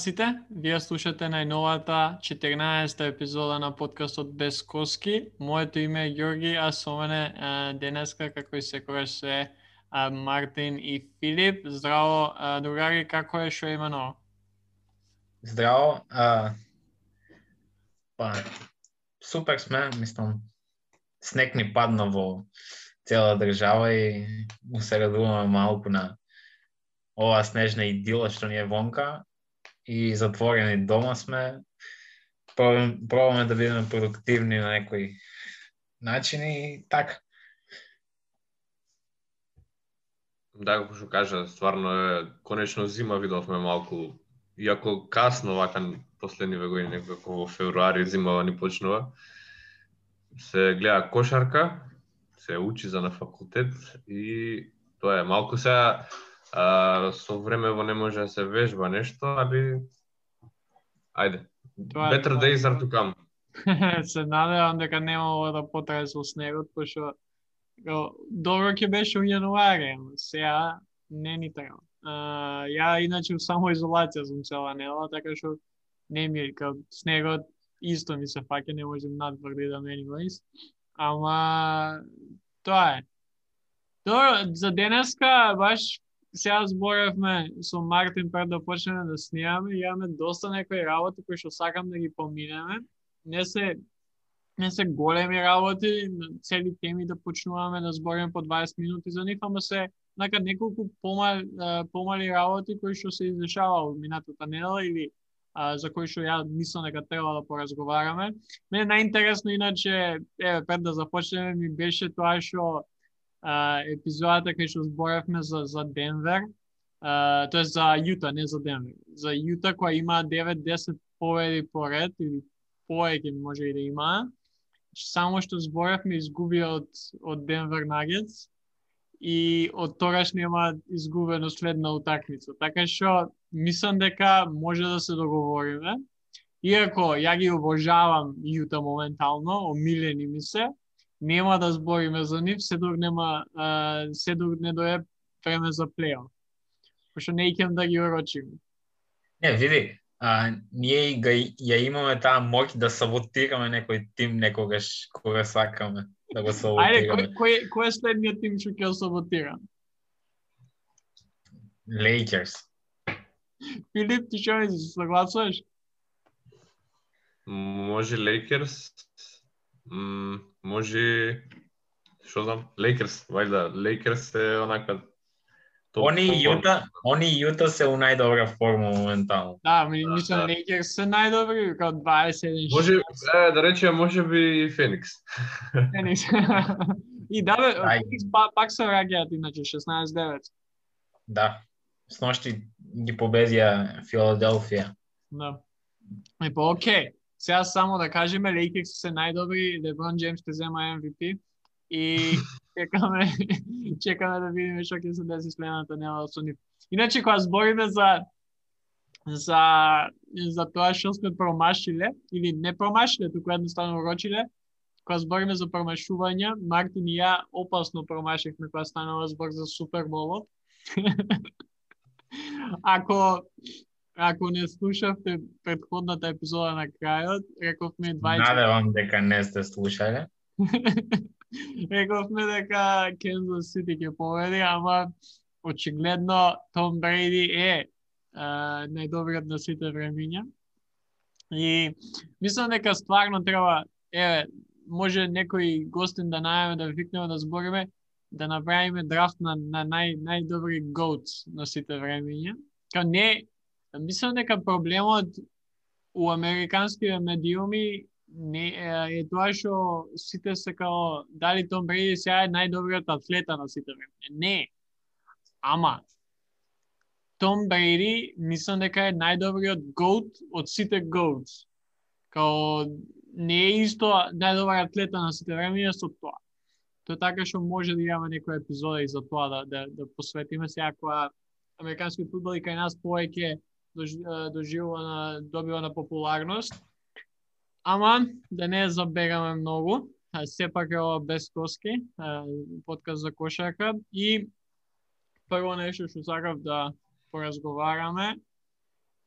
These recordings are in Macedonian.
Сите, вие слушате најновата 14-та епизода на подкастот Без Коски. Моето име е Ѓорги, а со мене денеска, како и секогаш се Мартин и Филип. Здраво, другари, како е, шо има ново? Здраво. А, па, супер сме, мислам, снег ни падна во цела држава и му се радуваме малку на оваа снежна идила што ни е вонка и затворени дома сме. Пробаме, пробаме да бидеме продуктивни на некои начини и така. Да, како што кажа, стварно е, конечно зима видовме малку, иако касно вака последниве години, некако во февруари зимава ни почнува, се гледа кошарка, се учи за на факултет и тоа е малку сега а, со времево не може да се вежба нешто, али ајде. Тоа Better days are to come. се надевам дека нема ова да потрае со снегот, пошто добро ќе беше у јануари, сега не ни треба. А, ја иначе во самоизолација сум цела недела, така што не ми е снегот исто ми се фаќа, не можем надвор да идам anyways. Ама тоа е. Добро, за денеска баш сега зборевме со Мартин пред да почнеме да снимаме, имаме доста некои работи кои што сакам да ги поминеме. Не се не се големи работи, цели теми да почнуваме да збориме по 20 минути за нив, ама се нака неколку помали, помали работи кои што се издешава во минатата недела или а, за кои што ја мислам дека треба да поразговараме. Мене најинтересно иначе, еве пред да започнеме ми беше тоа што а, епизодата кај што зборевме за за Денвер, а, тоа е за Јута, не за Денвер. За Јута која има 9-10 победи поред или повеќе може и да има. Само што зборевме изгуби од од Денвер Нагетс и од тогаш нема изгубено следна утакмица. Така што мислам дека може да се договориме. Иако ја ги обожавам Јута моментално, омилени ми се, нема да збориме за нив се док нема а, се док не дое време за плейоф. Пошто не икем да ги орочиме. Не, види, а, ние и га, ја имаме таа моќ да саботираме некој тим некогаш кога сакаме да го Ајде, саботираме. кој, кој, кој е следниот тим што ќе го саботира? Lakers. Филип, ти што мислиш, се согласуваш? Може Lakers, м, може што знам, Lakers, вајда, Lakers е онака топ- Они топ и Јута, они и Јута се у најдобра форма моментално. Да, ми Да, мислам да. Lakers се најдобри, као 21 Може, е, да речеме, може би и Феникс. Феникс. И да бе. Феникс па, пак се реагираат иначе 16-9. Да. Сношти ги победија Филаделфија. Да. И па окей. Сега само да кажеме Lakers се најдобри, LeBron James ќе зема MVP и чекаме чекаме да видиме што ќе се деси следната недела со нив. Иначе кога збориме за за за тоа што сме промашиле или не промашиле, туку едноставно урочиле, кога збориме за промашувања, Мартин и ја опасно промашивме кога станува збор за Суперболот. ако ако не слушавте предходната епизода на крајот, рековме 20 Надевам дека не сте слушале. Рековме дека Kansas City ќе победи, ама очигледно Том Брейди е а, најдобриот на сите времиња. И мислам дека стварно треба, еве, може некој гостин да најаваме да викнеме да збориме, да направиме драфт на, на нај, најдобри GOATs на сите времиња. Као не, мислам дека проблемот у американските медиуми не е, е тоа што сите се као дали Том Бреди сега е најдобриот атлета на сите време. Не. Ама Том Бреди мислам дека е најдобриот голд од сите голдс, Као не е исто најдобар атлета на сите времиња со тоа. Тоа е така што може да имаме некоја епизода и за тоа да, да, да посветиме сега која американски футбол и кај нас повеќе доживува на добива на популарност. Ама да не забегаме многу, а, сепак е ова без коски, подкаст за кошарка и прво нешто што сакав да поразговараме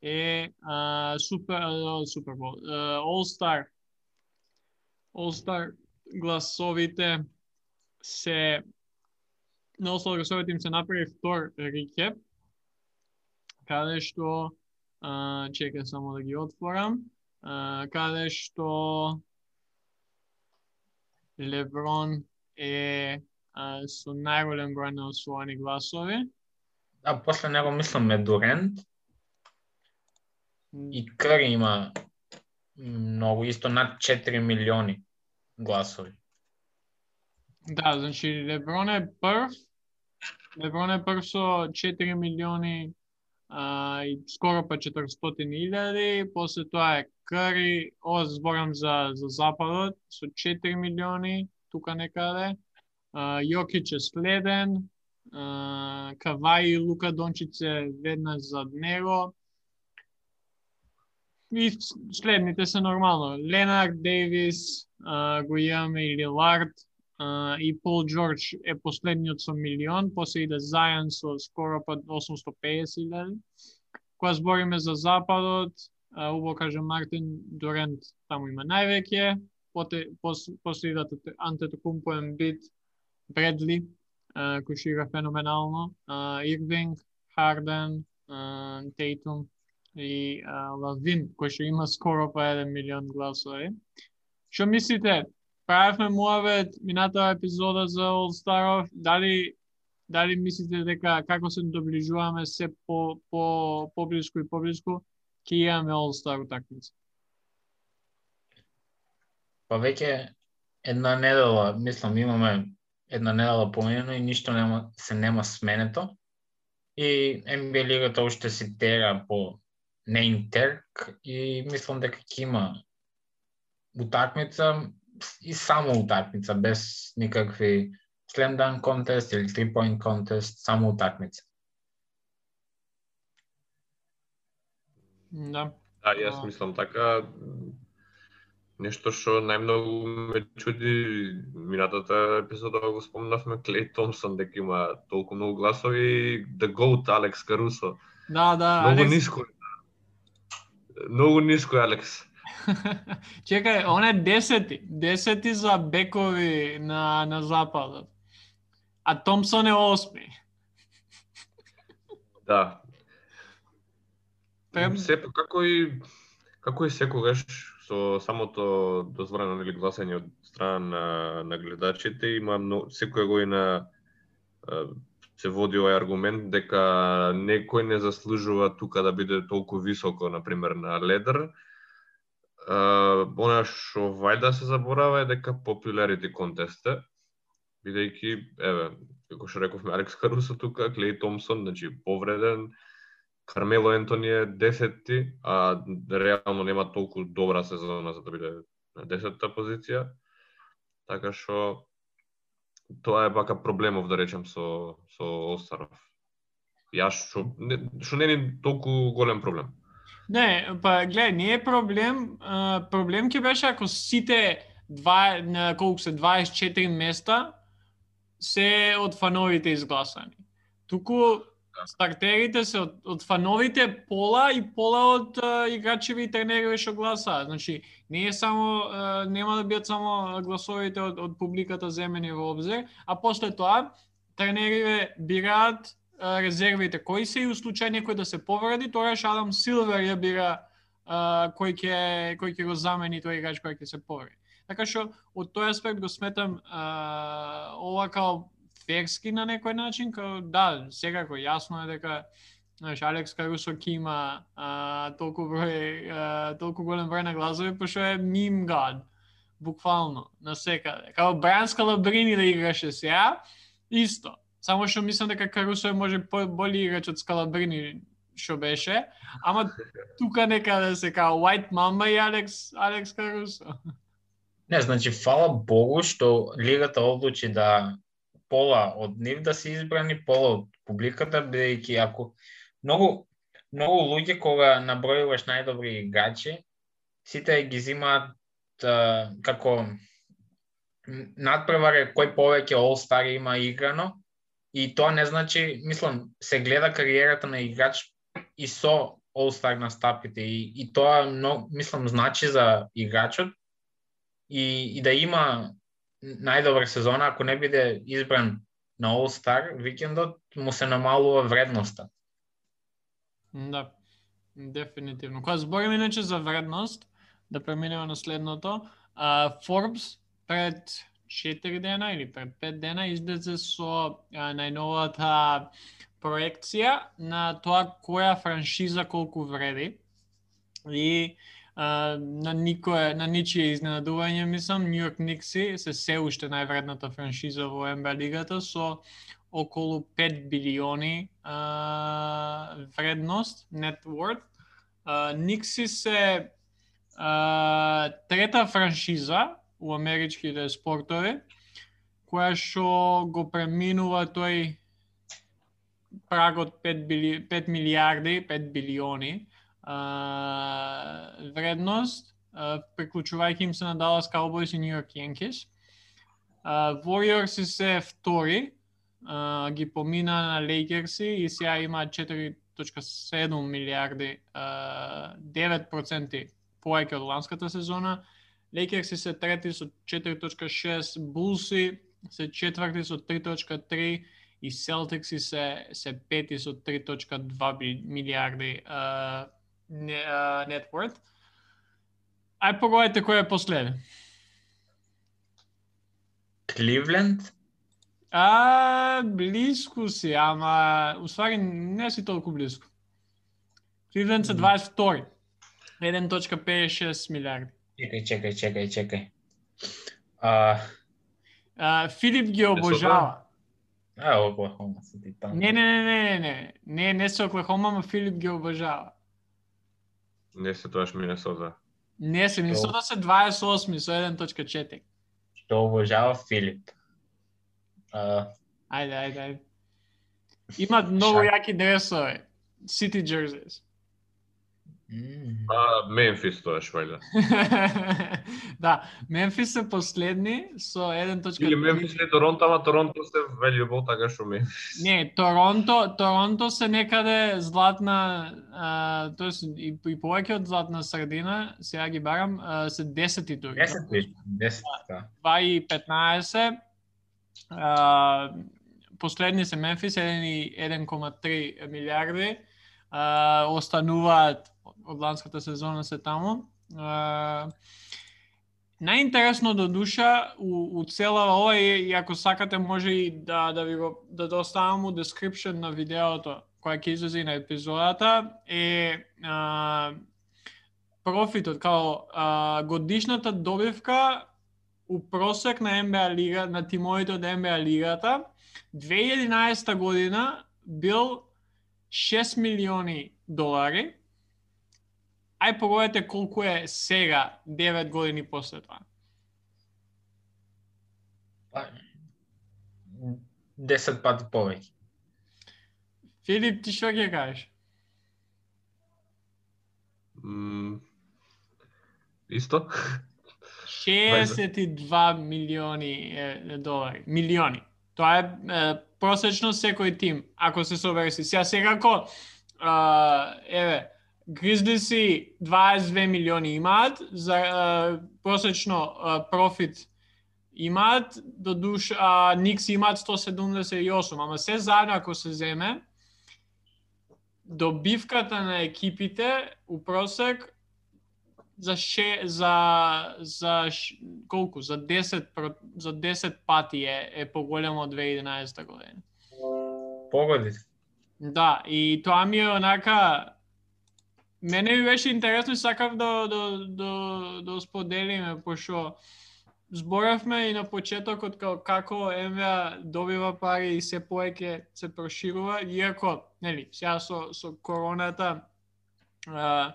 е а, супер а, Супербол, All Star All Star гласовите се на основа гласовите им се направи втор рекеп каде што а, чека само да ги отворам а, каде што Леброн е а, со најголем број на освоени гласови. А после него мислам е Дурент и Кръри има многу, исто над 4 милиони гласови. Да, значи Леброн е прв. Леброн е прв со 4 милиони а, и скоро па 400 илјади, после тоа е Кари, ова зборам за, за Западот, со 4 милиони, тука некаде. Да а, Јокич е следен, а, Каваи и Лука Дончице веднаш зад него. И следните се нормално. Ленар, Дейвис, а, го имаме и Лилард, и Пол Джордж е последниот со милион, после иде Зајан со скоро па 850.000. Кога збориме за Западот, а, убаво каже Мартин Дорент таму има највеќе, после, после, после идат Антетокумпо бит Бредли, кој шира феноменално, Ирвинг, Харден, Тейтум и Лавин, кој што има скоро па 1 милион гласови. Што мислите, правевме муавет минатава епизода за All Starов, дали дали мислите дека како се доближуваме се по по поблиску и поблиску ќе имаме All Star утакмица? Па веќе една недела, мислам, имаме една недела поминено и ништо нема, се нема сменето. И NBA лигата уште се тера по неин терк и мислам дека ќе има утакмица и само утакмица, без никакви slam dunk contest или three point contest, само утакмица. Да. Да, јас мислам така. Нешто што најмногу ме чуди, минатата епизода го спомнавме, Клей Томсон дека има толку многу гласови, The GOAT Алекс Карусо. Да, да. Многу Алекс... ниско. Многу ниско Алекс. Чекај, он е десети. Десети за бекови на, на западот. А Томсон е осми. Да. Прем... Сепак како и како и секогаш со самото дозволено нели гласање од страна на, на гледачите има но, секоја година се води овој аргумент дека некој не заслужува тука да биде толку високо, на пример на ледер. Она што вајда се заборава е дека popularity контесте, бидејќи, еве, како што рековме, Алекс Карусо тука, Клей Томсон, значи повреден, Кармело Ентони е десетти, а реално нема толку добра сезона за да биде на десетта позиција. Така што тоа е бака проблемов да речем со со Остаров. Јас што не, што не е толку голем проблем. Не, па гледај, не е проблем. А, проблем ќе беше ако сите два, на колку се 24 места се од фановите изгласани. Туку стартерите се од, од фановите пола и пола од а, играчеви и тренерови што гласаат. Значи, не е само а, нема да бидат само гласовите од, од публиката земени во обзир, а после тоа тренериве бираат резервите кои се и у случај некој да се повреди, тогаш Адам Силвер ја бира а, кој ќе кој ќе го замени тој играч кој ќе се повреди. Така што од тој аспект го сметам а, ова као ферски на некој начин, као да, секако јасно е дека знаеш Алекс Карусо ќе има а, толку број а, толку голем број на гласови пошто е мим гад буквално на секаде. Као Бран Лабрини да играше сега, исто. Само што мислам дека Карусо е може боли играч од Скалабрини што беше, ама тука некаде да се као White Mamba и Алекс Алекс Карусо. Не, значи, фала Богу што лигата одлучи да пола од нив да се избрани, пола од публиката, бидејќи ако многу многу луѓе кога набројуваш најдобри играчи, сите ги зимаат како надпревар кој повеќе All Star има играно и тоа не значи, мислам, се гледа кариерата на играч и со All-Star настапите и, и тоа но, мислам значи за играчот и, и да има најдобра сезона ако не биде избран на All-Star викендот му се намалува вредноста. Да, дефинитивно. Кога збориме иначе за вредност, да преминеме на следното, а, Forbes пред 4 дена или пред 5 дена излезе со а, најновата проекција на тоа која франшиза колку вреди. И а, на никое, на ничие изненадување, мислам, Нью Йорк Никси се се уште највредната франшиза во НБА лигата со околу 5 билиони а, вредност, net worth. А, Никси се а, трета франшиза у америчките спортови, која што го преминува тој прагот 5, били, 5 милиарди, 5 билиони а, вредност, а, приклучувајќи им се на Dallas Cowboys и New York Yankees. А, Warriors се втори, а, ги помина на Лейкерси и сега има 4.7 милиарди, а, 9% повеќе од ланската сезона. Лейкерси се трети со 4.6, Булси се четврти со 3.3 и Селтикси се се пети со 3.2 милиарди uh, net worth. Ај погодите кој е последен. Кливленд? А, близко си, ама уствари не си толку близко. Кливленд се 22. 1.56 милиарди. Чекај, чекај, чекај, чекај. А, А, Филип ги обожава. а Оклахома се ти таму. Не, не, не, не, не, не, не се Оклахома, ама Филип ги обожава. Не се тоаш Минесота. Не се, Минесота се 28 со 1.4. Што обожава Филип. А, Ајде, ајде, ајде. Имат многу Шак. јаки дресови. City jerseys. А, Мемфис тоаш, вајда. да, Мемфис се последни со 1.3. Или Мемфис или Торонто, ама Торонто се valuable, така што Мемфис. Не, Торонто, Торонто се некаде златна, а, тоест и, и повеќе од златна средина, сега ги барам, а, се 10 дури. 10 виж, 10, да. 2 и 15. А, последни се Мемфис, 1,3 милиарди. А, остануваат од ланската сезона се таму. А, Најинтересно до душа у, у цела ова е, и ако сакате може и да да ви го да доставам у description на видеото која ќе излезе на епизодата е а, профитот као а, годишната добивка у просек на НБА лига на тимовите од НБА лигата 2011 година бил 6 милиони долари. Ај погодете колку е сега 9 години после тоа. Па, 10 пати повеќе. Филип, ти што ќе кажеш? М, Исто? 62 милиони е, долари. Милиони. Тоа е, е просечно секој тим, ако се собереси. Сега секако, а, еве, Гризлиси 22 милиони имаат, за а, просечно а, профит имаат, до душ, а Никс имаат 178, ама се заедно ако се земе, добивката на екипите у просек за ше, за за ш- колку за 10 про- за 10 пати е е поголемо од 2011 година. Погоди. Да, и тоа ми е онака мене ми беше интересно и сакав да да да да споделиме пошо зборавме и на почетокот како како НБА добива пари и се поеќе се проширува, иако, нели, сега со со короната а,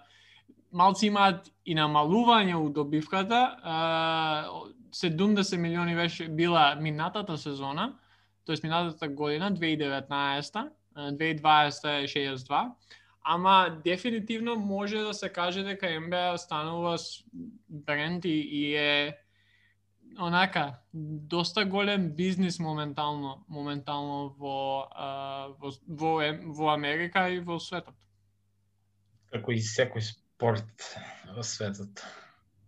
малци имаат и намалување у добивката, а, 70 милиони беше била минатата сезона, тоест минатата година, 2019 2020 е 62, ама дефинитивно може да се каже дека НБА станува бренд и, и е онака доста голем бизнис моментално моментално во а, во, во, во Америка и во светот. како и секој спорт во светот.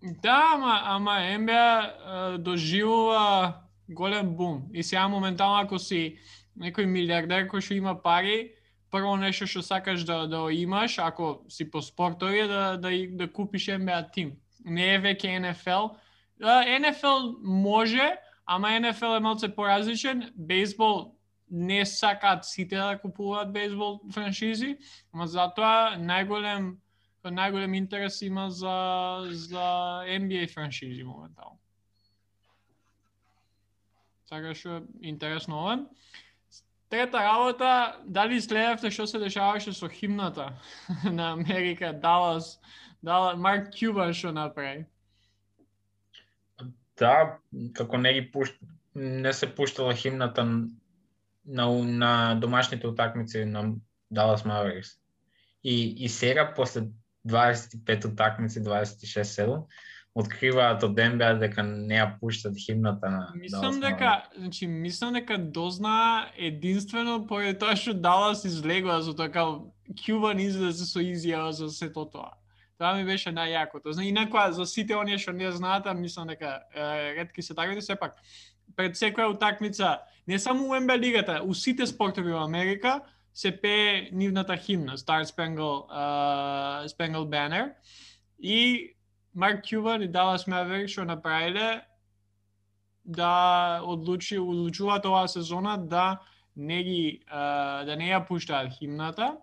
Да, ама, ама NBA доживува голем бум. И сега моментално ако си некој милиардер кој што има пари, прво нешто што сакаш да да имаш, ако си по спортови да да да купиш NBA тим. Не е веќе NFL. NFL може, ама NFL е малце поразличен. Бейсбол не сакаат сите да купуваат бейсбол франшизи, ама затоа најголем најголем интерес има за за NBA франшизи моментално. Така што да интересно ова. Трета работа, дали следевте што се дешаваше со химната на Америка, Далас, Далас Марк Кюбан што направи? Да, како не ги пуш... не се пуштала химната на, на домашните утакмици на Далас Маверикс. И, и сега, после 25 утакмици, 26-7, откриваат од НБА дека не ја пуштат химната на Мислам дека, значи мислам дека дознаа единствено поради тоа што Далас излегува за тоа као Кјубан излезе со изјава за сето тоа. Тоа ми беше најјакото. Зна, инаку за сите оние што не знаат, мислам дека е, ретки се таквите, сепак пред секоја утакмица, не само у НБА лигата, у сите спортови во Америка се пее нивната химна, Star Spangled, uh, Spangled Banner. И Марк Кјубан и Далас Меверик што направиле да одлучи одлучуваат оваа сезона да не ги да не ја пуштаат химната.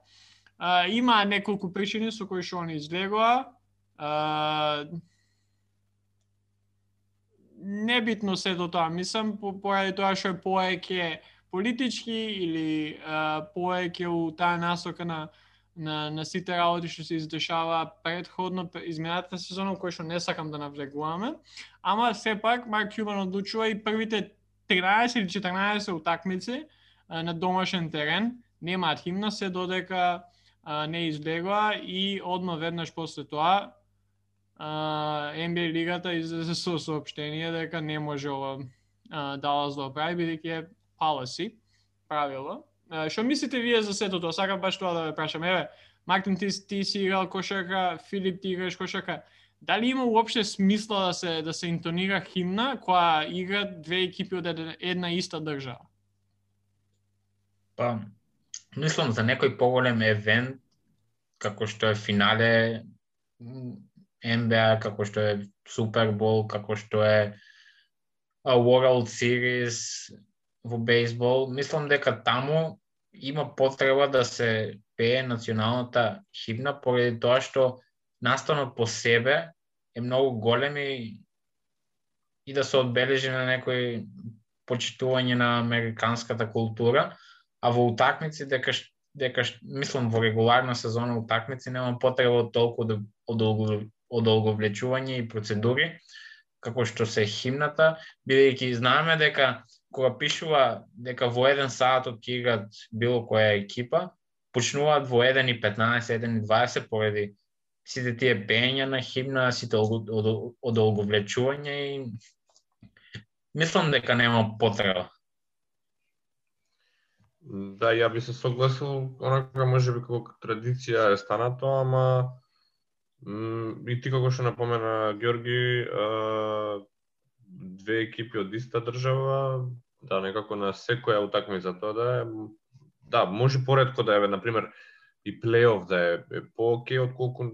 Има неколку причини со кои што они излегоа. небитно се до тоа, мислам, поради тоа што е поеќе политички или поеќе у таа насока на на, на сите работи што се издешава предходно изминатата сезона, кој што не сакам да навлегуваме. Ама сепак Марк Кјубан одлучува и првите 13 или 14 утакмици на домашен терен, немаат химна се додека а, не излегува и одма веднаш после тоа а, NBA лигата излезе со сообштение дека не може ова Далас да прави бидејќи е policy, правило, Што мислите вие за сето тоа? Сакам баш тоа да ве прашам. Еве, Мартин, ти, ти си играл кошарка, Филип, ти играш кошарка. Дали има уопште смисла да се да се интонира химна која игра две екипи од една, една иста држава? Па, мислам за некој поголем евент како што е финале NBA, како што е Супербол, како што е World Series, во бейсбол, мислам дека таму има потреба да се пее националната химна поради тоа што настанот по себе е многу голем и, и да се одбележи на некој почитување на американската култура, а во утакмици дека дека мислам во регуларна сезона утакмици нема потреба од толку да одолговлечување и процедури како што се химната, бидејќи знаеме дека кога пишува дека во еден саат од играат било која екипа, почнуваат во 1 и 15, 1 и 20 поради сите тие пења на химна, сите одолговлечување и мислам дека нема потреба. Да, ја би се согласил, онака може би како традиција е станато, ама и ти како што напомена Георги, две екипи од иста држава, да, некако на секоја утакмица тоа да е, да, може поредко да е, например, и плейоф да е, е по-окей отколку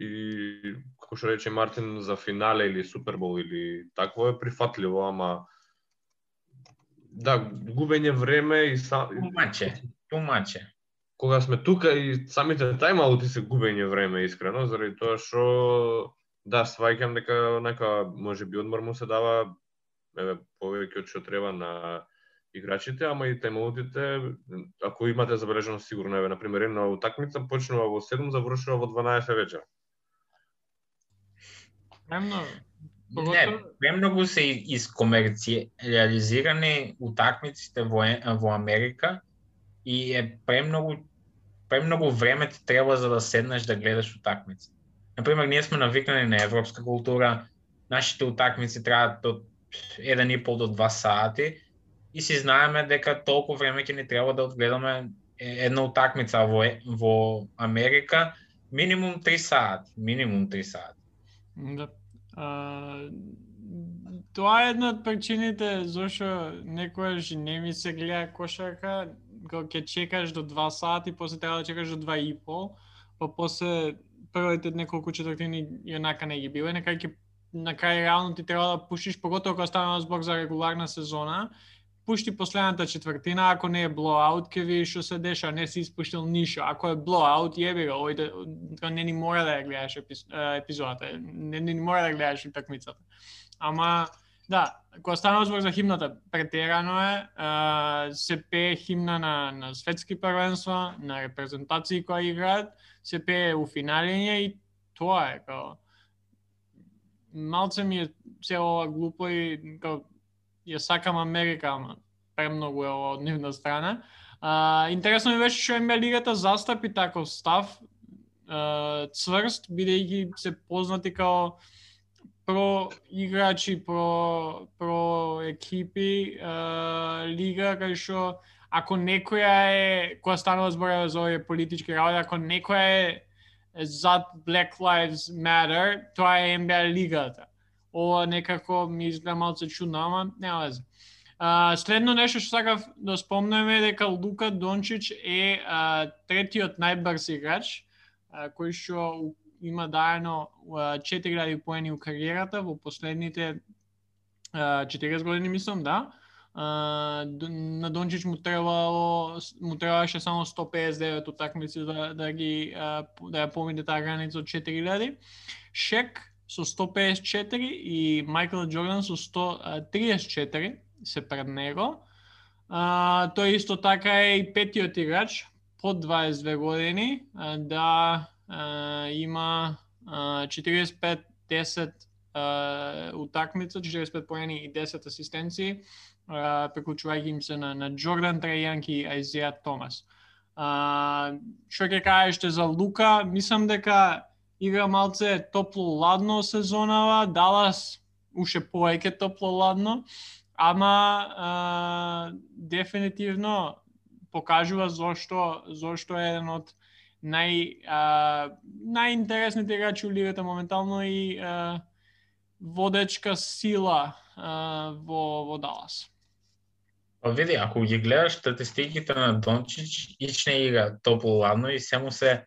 и како што рече Мартин за финале или Супербол или такво е прифатливо, ама да, губење време и са... Тумаче, тумаче. Кога сме тука и самите тајмаути се губење време искрено, заради тоа што да, сваќам дека нека може би одмор му се дава еве повеќе од што треба на играчите, ама и тајмаутите, ако имате забележано сигурно, еве, например, една утакмица почнува во 7, завршува во 12 вечер. Премногу. Не, премногу се искомерциализирани утакмиците во, во Америка и е премногу премногу време ти треба за да седнеш да гледаш утакмици. Например, ние сме навикнали на европска култура, нашите утакмици траат од 1,5 до 2 сати и си знаеме дека толку време ќе ни треба да одгледаме една утакмица во, во Америка минимум 3 сати, минимум 3 сати. Да. А, тоа е една од причините зашо некојаш не ми се гледа кошарка, кога ќе чекаш до 2 сати, после треба да чекаш до 2 и пол, па после првите неколку четвртини јонака не ги биле, нека ќе на крај реално ти треба да пуштиш, поготово кога ставаме збор за регуларна сезона, пушти последната четвртина, ако не е блоаут, ке видиш што се деша, не си испуштил ништо. Ако е блоаут, јеби го, ојде, да, не ни мора да ја гледаш епизодата, не, не ни мора да гледаш утакмицата. Ама, да, кога станува збор за химната, претерано е, се пее химна на, на светски првенства, на репрезентации кои играат, се пее у финалење и тоа е, као, малце ми е се ова глупо и као, ја сакам Америка, ама премногу е ова од нивна страна. А, интересно ми беше што НБА лигата застапи таков став, а, цврст, бидејќи се познати као про играчи, про, про екипи, а, лига кај што ако некоја е, која станува збора за овие политички работи, ако некоја е зад Black Lives Matter, тоа е NBA лигата ова некако ми изгледа малце чудно, ама нема везе. А, следно нешто што сакав да спомнеме е дека Лука Дончич е а, третиот најбрз играч, а, кој што има даено 4000 поени у кариерата во последните 40 години, мислам, да. А, на Дончич му требало му требаше само 159 утакмици да да ги да ја помине таа граница од 4000. Шек со 154 и Майкл Джордан со 134 се пред него. А, тој исто така е и петиот играч под 22 години а, да а, има 45-10 утакмица, 45 поени и 10 асистенции, приклучувајќи им се на, на Джордан Трајанк и Айзеа Томас. А, што ќе кажеште за Лука? Мислам дека игра малце топло-ладно сезонава, Далас уште поеќе топло-ладно, ама а, дефинитивно покажува зошто зошто е еден од нај а, најинтересните играчи у лигата моментално и а, водечка сила а, во во Далас. Па види, ако ги гледаш статистиките на Дончич, ичне игра топло ладно и се му се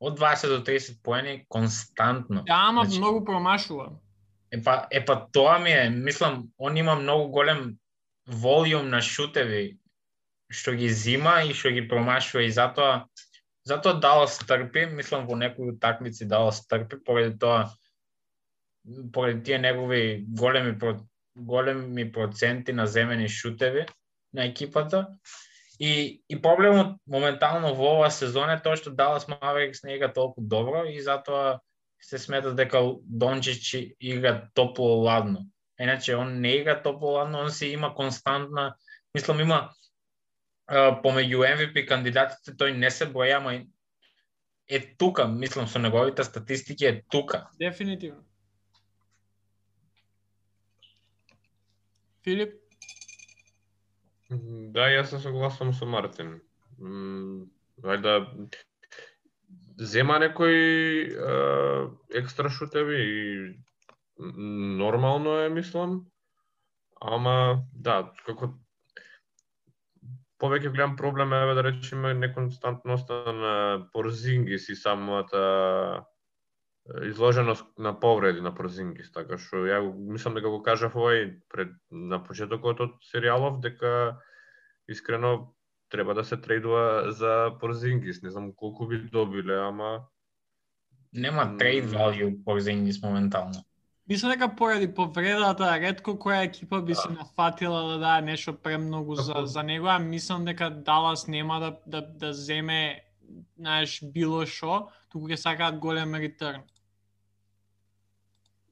од 20 до 30 поени константно. Да, ама значи, многу промашува. Епа, епа тоа ми е, мислам, он има многу голем волјум на шутеви што ги зима и што ги промашува и затоа затоа Далас трпи, мислам во некои такмици Далас трпи поради тоа поради тие негови големи големи проценти на земени шутеви на екипата И, и проблемот моментално во оваа сезона е тоа што Далас Маверикс не игра толку добро и затоа се смета дека Дончич игра топло ладно. Иначе он не игра топло ладно, он си има константна, мислам има помеѓу MVP кандидатите тој не се боја, ама е тука, мислам со неговите статистики е тука. Дефинитивно. Филип? Да, јас се согласувам со Мартин. Вајда зема некој екстра шутеви и нормално е, мислам. Ама, да, како повеќе голем проблем е да речеме неконстантноста на Порзингис и самата изложеност на повреди на Порзингис, така што ја мислам дека го кажав овој пред на почетокот од серијалов дека искрено треба да се трейдува за Порзингис, не знам колку би добиле, ама нема трейд value Порзингис моментално. Мислам дека поради повредата, ретко која екипа би да. се нафатила да даде нешто премногу за, за него, а мислам дека Далас нема да, да, да земе знаеш, било шо, туку ќе сакаат голем ретерн.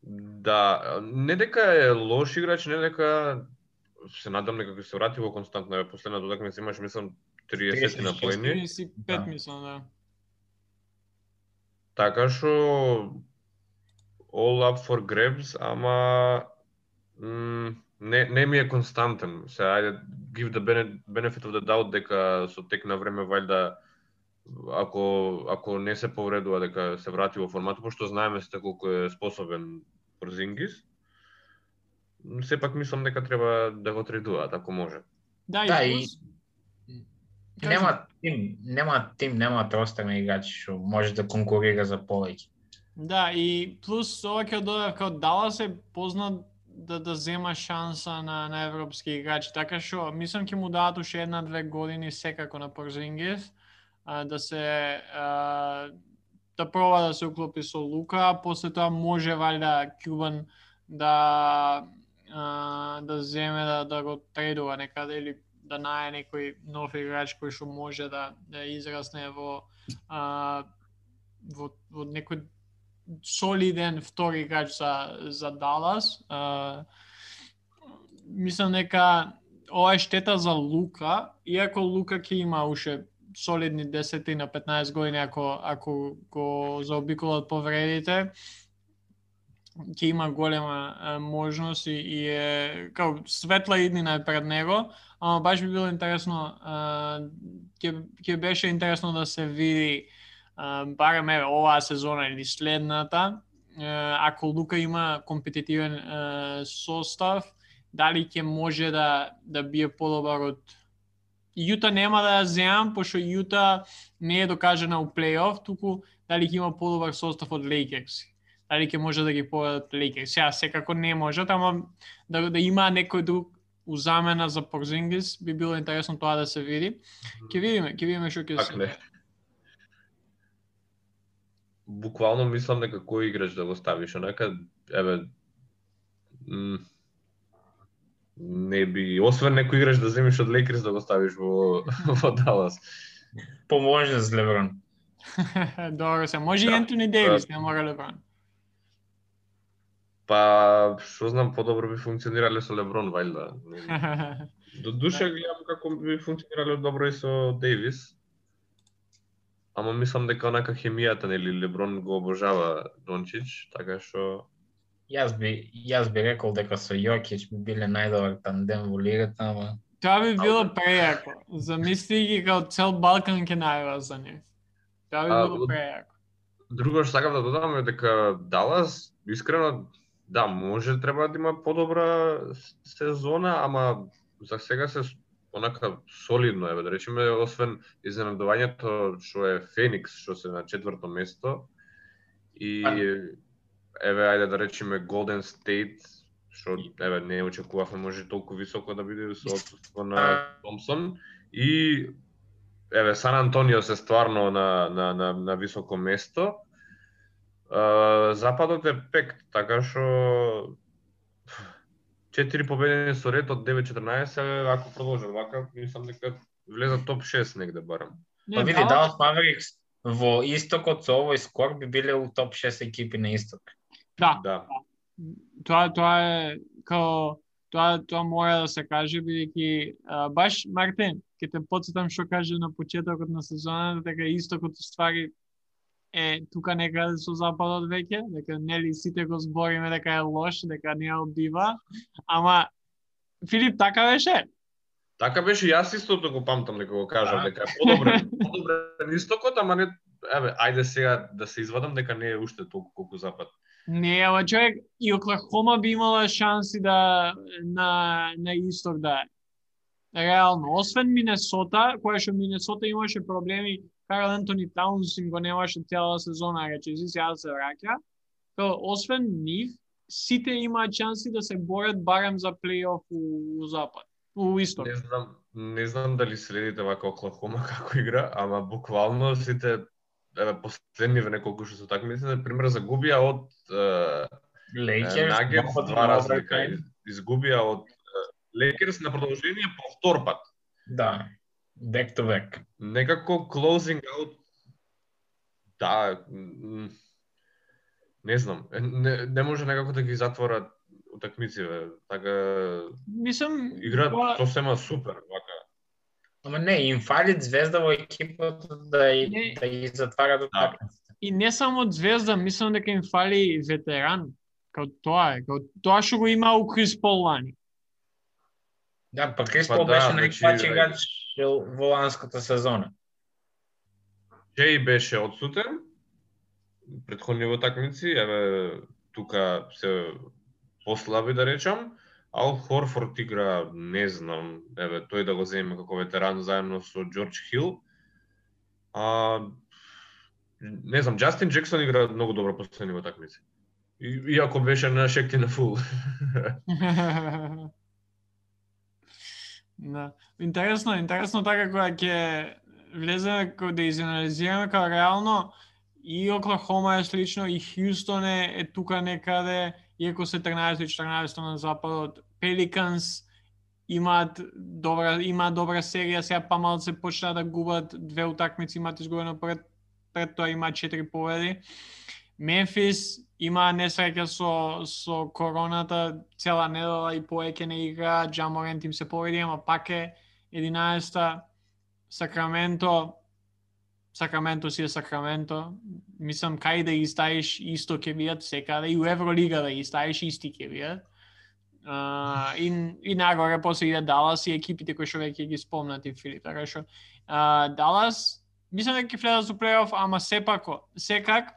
Да, не дека е лош играч, не дека се надам дека ќе се врати во константна последната утакмица имаш мислам 30 на поени. 35 да. мислам, да. Така што all up for grabs, ама не, не ми е константен. Се ајде give the benefit of the doubt дека со тек на време вајда ако ако не се повредува дека се врати во форматот, пошто знаеме сте колку е способен Порзингис. Сепак мислам дека треба да го трейдуваат ако може. Да, и, Да, да, и- Нема тим, нема тим, нема ростер на играчи што може да конкурира за повеќе. Да, и плюс ова ќе додав као Далас е познат да да зема шанса на на европски играчи, така што мислам ќе му дадат уште една-две години секако на Порзингис а, да се а, да проба да се уклопи со Лука, а после тоа може валјда Кјубан да а, да земе да да го трейдува некаде или да најде некој нов играч кој што може да да израсне во а, во, во некој солиден втори играч за за Далас. А, мислам дека ова е штета за Лука, иако Лука ќе има уште солидни 10 на 15 години ако ако го заобиколат повредите ќе има голема можност и, и е као светла иднина е пред него, ама баш би било интересно а, ќе ќе беше интересно да се види а, барем еве оваа сезона или следната ако Лука има компетитивен а, состав дали ќе може да да бие подобар од Јута нема да ја земам, пошто Јута не е докажена у плейоф, туку дали ќе има подобар состав од Лейкерс. Дали ќе може да ги победат Лейкерс. Сега секако не можат, ама да, да има некој друг у замена за Порзингис, би било интересно тоа да се види. Ќе видиме, ќе видиме што ќе се. не. Буквално мислам дека кој играч да го ставиш, онака, еве, не би, освен некој играч да земиш од Лейкерс да го ставиш во, во Далас. Поможе за Леброн. Добро се. Може и Да, Ентони Дейвис, не мора Леброн. Па, што знам, подобро би функционирале со Леброн, вајлда. До душа гледам како би функционирале добро и со Дейвис. Ама мислам дека онака хемијата, нели, Леброн го обожава Дончич, така што Јас би јас би рекол дека со Јокич би биле најдобар тандем во лигата, ама Тоа би било прејако. Замисли ги као цел Балкан ќе најава за нив. Тоа би било прејако. Друго што сакам да додам е дека Далас, искрено, да, може треба да има подобра сезона, ама за сега се онака солидно е, да речеме, освен изненадувањето што е Феникс, што се на четврто место, и А. еве, ајде да речеме Голден Стейт, што еве не очекувавме може толку високо да биде со отсутство на Томсон и еве Сан Антонио се стварно на на на на високо место. А, Западот е пект, така што четири победени со ред од 9-14, ако продолжат вака, мислам дека влезат топ 6 негде барем. Па види, Далас- Далас Маверикс во истокот со овој скор би биле у топ 6 екипи на исток. Да, Да. тоа тоа е као тоа тоа мора да се каже бидејќи баш Мартин ќе те потсетам што каже на почетокот на сезоната дека истокот ствари е тука некаде со западот веќе, дека нели сите го збориме дека е лош, дека не ја одбива, ама Филип така беше. Така беше, јас истото го памтам дека го кажав, Да. дека е подобрен, подобрен истокот, ама не, еве, ајде сега да се извадам дека не е уште толку колку запад. Не, ама човек, и Оклахома би имала шанси да на на исток да е. Реално, освен Минесота, која што Минесота имаше проблеми, Карл Антони Таунсин го немаше цела сезона, рече, си сега се враќа. То, освен нив, сите имаат шанси да се борат барем за плейоф у, у запад, у исток. Не знам, не знам дали следите вака Оклахома како игра, ама буквално сите еве последниве неколку што се такмици, на пример загубија од Лейкерс, Нагетс два разлика, изгубија од Лекерс на продолжение по втор пат. Да. Back to back. Некако closing out да, не знам, не, не може некако да ги затворат утакмиците, така Мислам, играат тоа- сосема супер, вака. Ама не, им фали звезда во екипата да, и- Не. да ги затварат од Да. такмиците. И не само од Звезда, мислам дека им фали ветеран. Као тоа е, као тоа што го има у Крис Пол лани. Да, па Крис Па Пол да, беше значи, да. играч во ланската сезона. Джей беше одсутен, предходни такмици, еве тука се послаби да речам, Ал Хорфорд игра, не знам, еве тој да го земе како ветеран заедно со Џорџ Хил. А не знам, Джастин Джексон игра многу добро последни такмици. И, иако беше на шекти на фул. да. Интересно, интересно така кога ќе влеземе кога да изанализираме како реално и Оклахома е слично и Хјустон е, е тука некаде, иако се 13 и 14 на западот, Пеликанс имаат добра има добра серија, сега па се почна да губат две утакмици, имаат изгубено пред пред тоа има 4 победи. Мемфис има несреќа со со короната, цела недела и поеќе не игра, Джаморент им се повреди, ама пак е 11-та. Сакраменто, Сакраменто си е Сакраменто. Мислам, кај да ги исто ќе биат секаде, да, и у Евролига да ги исти ќе биат. Uh, и, и нагоре после иде Далас и екипите кои што веќе ги спомнати Филип, така што uh, Далас мислам дека ќе влезат за плейоф, ама сепако, секак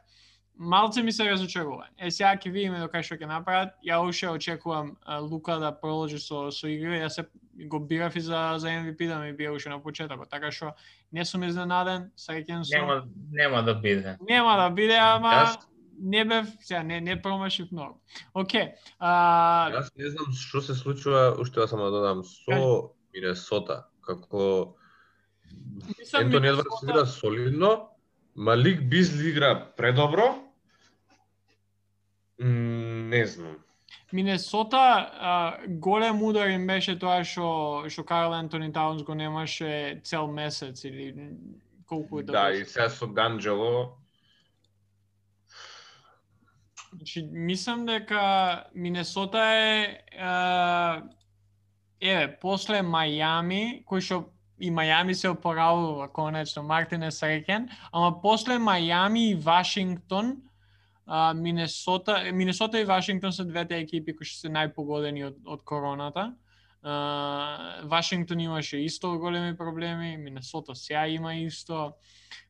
малце ми се разочарува. Е, сега ќе видиме до кај што ќе направат. Ја уште очекувам а, Лука да продолжи со со игри. Ја се го бирав и за за MVP да ми бие уште на почетокот. Така што не сум изненаден, среќен сум. Нема нема да биде. Нема да биде, ама Јас... не бев, сега не не промашив многу. Океј. А... Јас не знам што се случува, уште само да додам со Минесота, како Ентони Едвардс игра солидно, Малик Бизли игра предобро, не знам. Минесота а, голем удар им беше тоа што што Карл Антони Таунс го немаше цел месец или колку е да, и сега со Данджело Значи, мислам дека Минесота е а, еве, после Мајами, кој што и Мајами се опоравува конечно, Мартин е среќен, ама после Мајами и Вашингтон, а, Минесота, Минесота и Вашингтон се двете екипи кои се најпогодени од, од короната. Вашингтон имаше исто големи проблеми, Минесота сега има исто.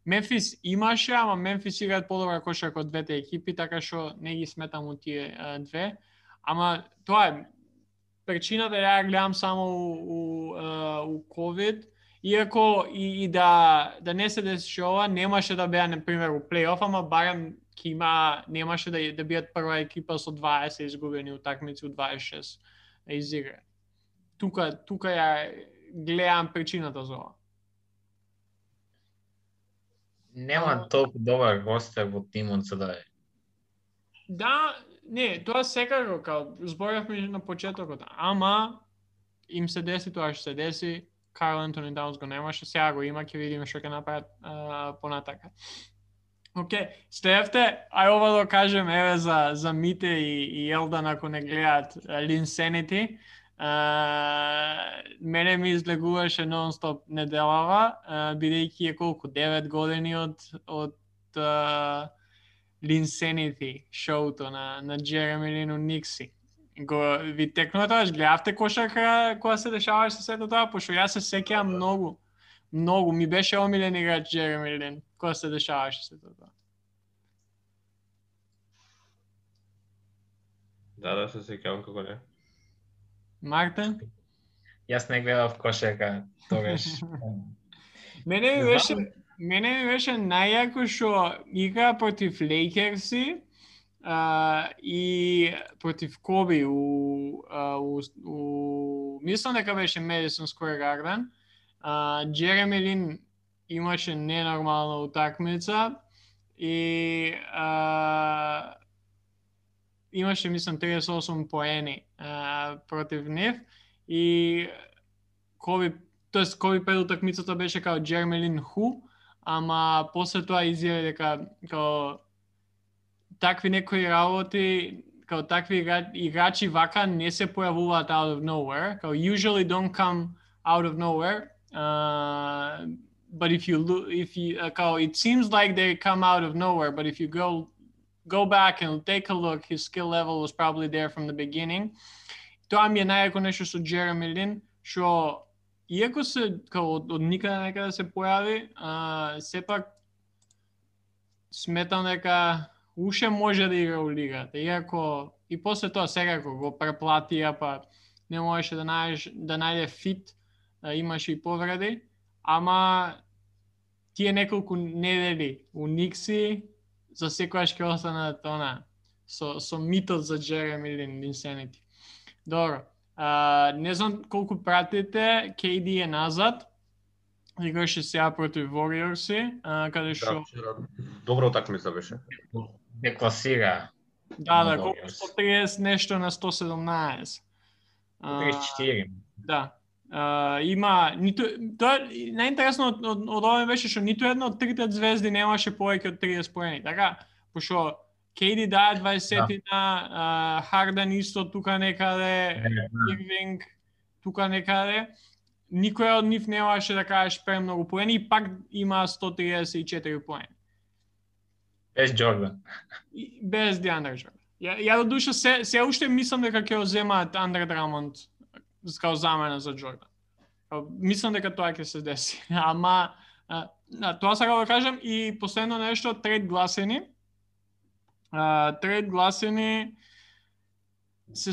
Мемфис имаше, ама Мемфис играат подобра кошарка од двете екипи, така што не ги сметам у тие а, две. Ама тоа е причината ја гледам само у, у, у COVID, иако и, и да да не се дesi ова, немаше да беа на пример у плейоф, ама барем ќе има немаше да да бидат прва екипа со 20 изгубени утакмици од 26 из игра. Тука тука ја гледам причината за ова. Нема толку добар гостер во тимот за да е. Да, не, тоа секако као зборавме на почетокот, ама им се деси тоа што се деси, Карл Антони Даунс го немаше, сега го има, ќе видиме што ќе направат понатака. Океј, okay. Стефте, ај ова да кажем, еве за, за Мите и, и Елдан ако не гледаат Линсенити. мене ми излегуваше нон-стоп неделава, бидејќи е колку 9 години од од Линсенити шоуто на на Джереми Лину Никси. Го ви текнува тоа, гледавте кошарка кога се дешаваше со сето тоа, пошто јас се сеќавам многу многу ми беше омилен играч Джереми Лин кога се дешаваше се тоа. Да, да, се сеќавам како не. Мартин? Јас не гледав кошерка тогаш. мене ми беше мене ми беше најако што игра против Лейкерси а, и против Коби у, а, у, у мислам дека беше Madison Square Garden. А, Джереми Лин имаше ненормална утакмица и а, имаше мислам 38 поени а, против нив и Коби тоест Коби пред утакмицата беше као Джермелин Ху, ама после тоа изјави дека као такви некои работи као такви играчи вака не се појавуваат out of nowhere, као usually don't come out of nowhere. Uh, but if you look, if you, uh, it seems like they come out of nowhere, but if you go go back and take a look, his skill level was probably there from the beginning. Тоа ми е најако нешто со Джереми Лин, што иако се како од, од никаде некаде се појави, а, сепак сметам дека уште може да игра у лигата, иако и после тоа сега го преплатија, па не можеше да најдеш да најде фит, а, имаше и повреди, ама тие неколку недели у Никси за секојаш ќе останат она со со митот за Джереми Лин Insanity. Добро. А, не знам колку пратите, KD е назад. Играше сега против Warriors, каде Да, што вчера добра утакмица беше. Декласира. да, да, на колку Warriors. 130 нешто на 117. А, 34. Да. А, има ниту тоа најинтересно од, од, од ова беше што ниту една од трите звезди немаше повеќе од 30 поени. Така, пошто Кейди дае 20 на а, Харден исто тука некаде, Ирвинг тука некаде. Никој од нив немаше да кажеш премногу поени и пак има 134 поени. Без Джордан. Без Деандре Джордан. Ја, ја до душа се, се уште мислам дека ќе го земаат Андре Драмонд као замена за Джордан. Као, Мислам дека тоа ќе се деси. Ама, а, а, тоа сакам да кажам и последно нешто, трет гласени. А, трет гласени се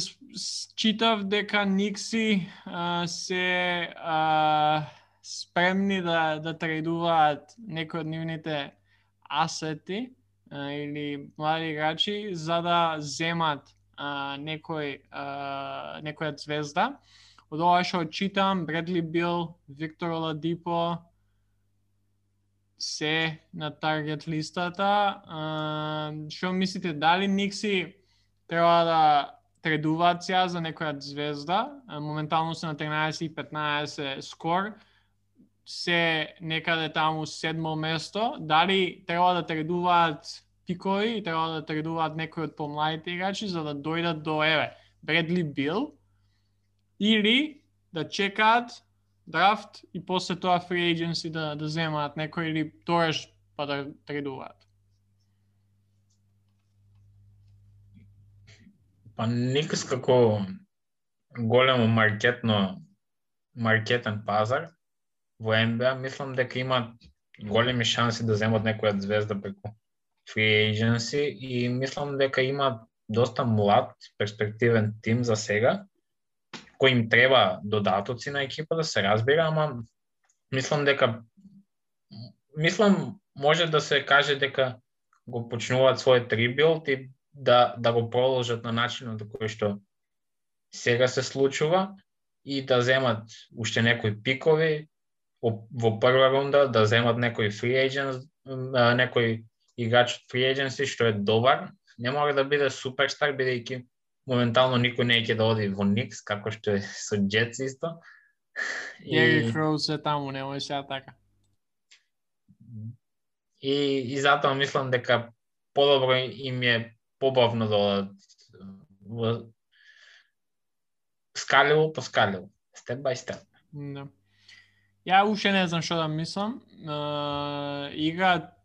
читав дека Никси а, се а, спремни да да трейдуваат некои од нивните асети а, или млади играчи за да земат а, некој а, некоја звезда. Од ова што читам, Бредли Бил, Виктор Оладипо, се на таргет листата. А, Што мислите, дали Никси треба да тредуваат сега за некоја звезда? А, Моментално се на 13 и 15 скор се некаде таму седмо место, дали треба да тредуваат пикови и треба да тредуваат некои од помладите играчи за да дојдат до еве Бредли Бил или да чекаат драфт и после тоа free agency да да земаат некој или тораш па да тредуваат. Па никас како големо маркетно маркетен пазар во НБА, мислам дека имаат големи шанси да земат некоја звезда преку free agency и мислам дека има доста млад, перспективен тим за сега, кој им треба додатоци на екипа да се разбира, ама мислам дека мислам може да се каже дека го почнуваат својот ребилд и да да го продолжат на начинот кој што сега се случува и да земат уште некои пикови во, прва рунда, да земат некои free agents некои играч од free agency што е добар, не мора да биде суперстар бидејќи моментално никој не ќе да оди во Никс, како што е со Jets исто. Јери Кроуз е таму, немој сега така. И, и затоа мислам дека подобро им е побавно да одат во скалило по скалило, степ бај степ. Да. Ја уште не знам што да мислам. Uh, игра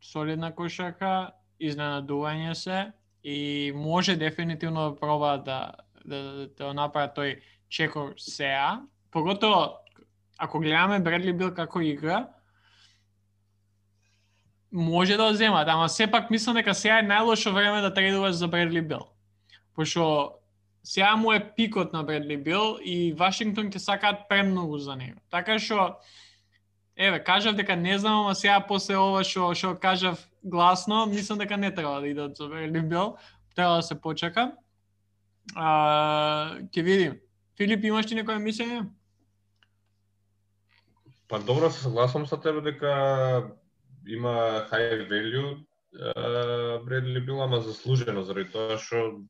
солидна кошака, изненадување се и може дефинитивно да проба да да, да, да направи тој чекор сеа. Поготово ако гледаме Бредли Бил како игра, може да зема земат, ама сепак мислам дека сега е најлошо време да трейдуваш за Бредли Бил. Пошто сега му е пикот на Бредли Бил и Вашингтон ќе сакаат премногу за него. Така што еве, кажав дека не знам, ама сега после ова што што кажав гласно, мислам дека не треба да идат за Бредли Бил, треба да се почека. А, ќе видим. Филип, имаш ти некоја мислење? Па добро се согласувам со тебе дека има high value Бредли Бил, ама заслужено заради тоа што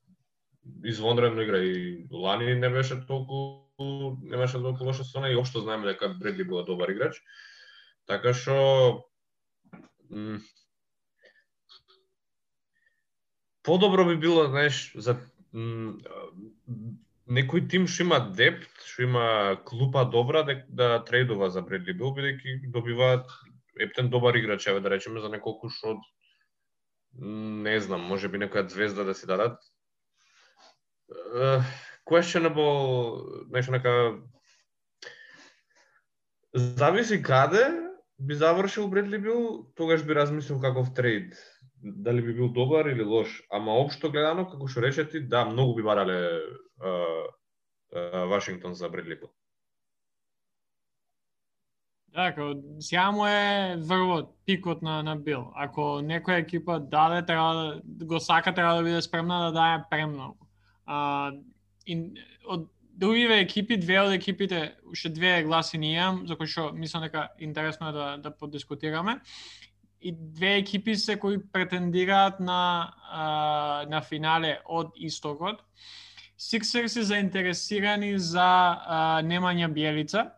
извонредно игра и лани не беше толку не беше толку лоша сона и општо знаеме дека Бредли била добар играч. Така што подобро би било, знаеш, за некој тим што има депт, што има клупа добра да, да трейдува за Бредли Бил, бидејќи добиваат ептен добар играч, еве да речеме за неколку што не знам, може би некоја звезда да си дадат. Uh, questionable, нешто нека зависи каде, би завршил Бредли Бил, тогаш би размислил каков трейд. Дали би бил добар или лош. Ама општо гледано, како што рече ти, да, многу би барале а, а, Вашингтон за Бредли Бил. Така, сега му е врвот, пикот на, на Бил. Ако некоја екипа даде, треба да го сака, треба да биде спремна да даде премногу. А, и, од другиве екипи, две од екипите, уште две гласи не имам, за кои што мислам дека интересно е да, да подискутираме. И две екипи се кои претендираат на, а, на финале од истокот. Сиксерс се заинтересирани за а, Немања Бjelица.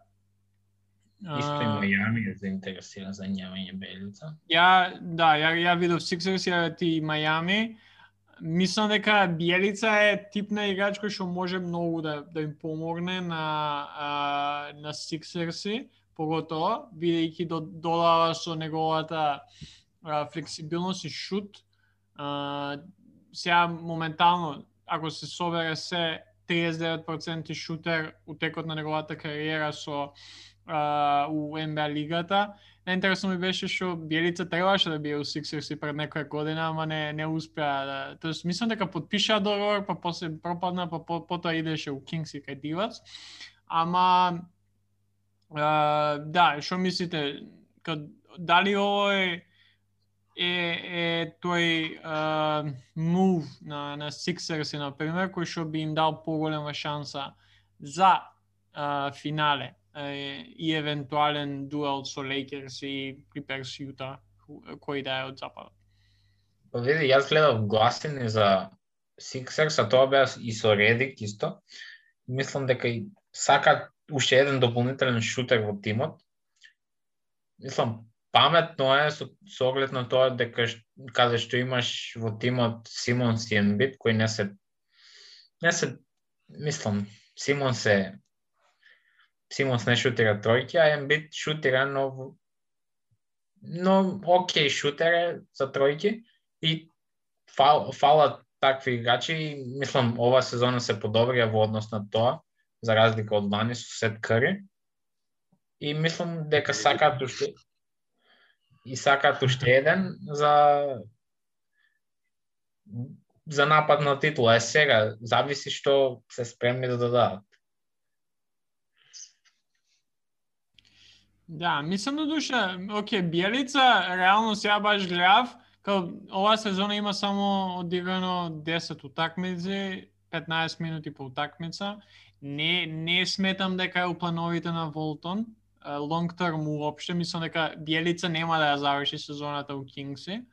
Исто и Мајами е заинтересиран за Немања Бjelица. Ја, да, ја, ја видов Сиксерс, ја ти и Мајами мислам дека Биелица е тип на играч кој што може многу да да им помогне на а, на Сиксерси, поготоа бидејќи до, додава со неговата а, флексибилност и шут. А, сега моментално ако се собере се 39% шутер у текот на неговата кариера со а, у НБА лигата, Најинтересно ми беше што Бjelица требаше да бие у Сиксерс и пред некоја година, ама не не успеа да тоест мислам дека потпиша договор, па после пропадна, па по, потоа идеше у Кингс и кај Дивац. Ама а, да, што мислите кад дали овој е, е тој мув на, на Сиксерс, на пример, кој што би им дал поголема шанса за а, финале и евентуален дуел со Лейкерс и Клиперс Јута, кој да е од западот. Па види, јас гледав гласини за Сиксерс, а тоа беа и со Редик исто. Мислам дека и сакат уште еден дополнителен шутер во тимот. Мислам, паметно е со, со оглед на тоа дека каде што имаш во тимот Симон и Ембит, кои не се не се мислам, Симон се Симонс не шутира тројки, а Ембит шутира, но но окей шутер е за тројки и фал, фала такви играчи и мислам ова сезона се подобрија во однос на тоа, за разлика од лани со Сет Кари. И мислам дека сакаат уште и сакаат уште еден за за напад на титула. Е сега, зависи што се спремни да дадат. Да, мислам да душа, оке, Белица реално сега баш гледав, као ова сезона има само одиграно 10 утакмици, 15 минути по утакмица. Не, не сметам дека е у плановите на Волтон, лонг терм уопште, мислам дека Бjelица нема да ја заврши сезоната у Кингси.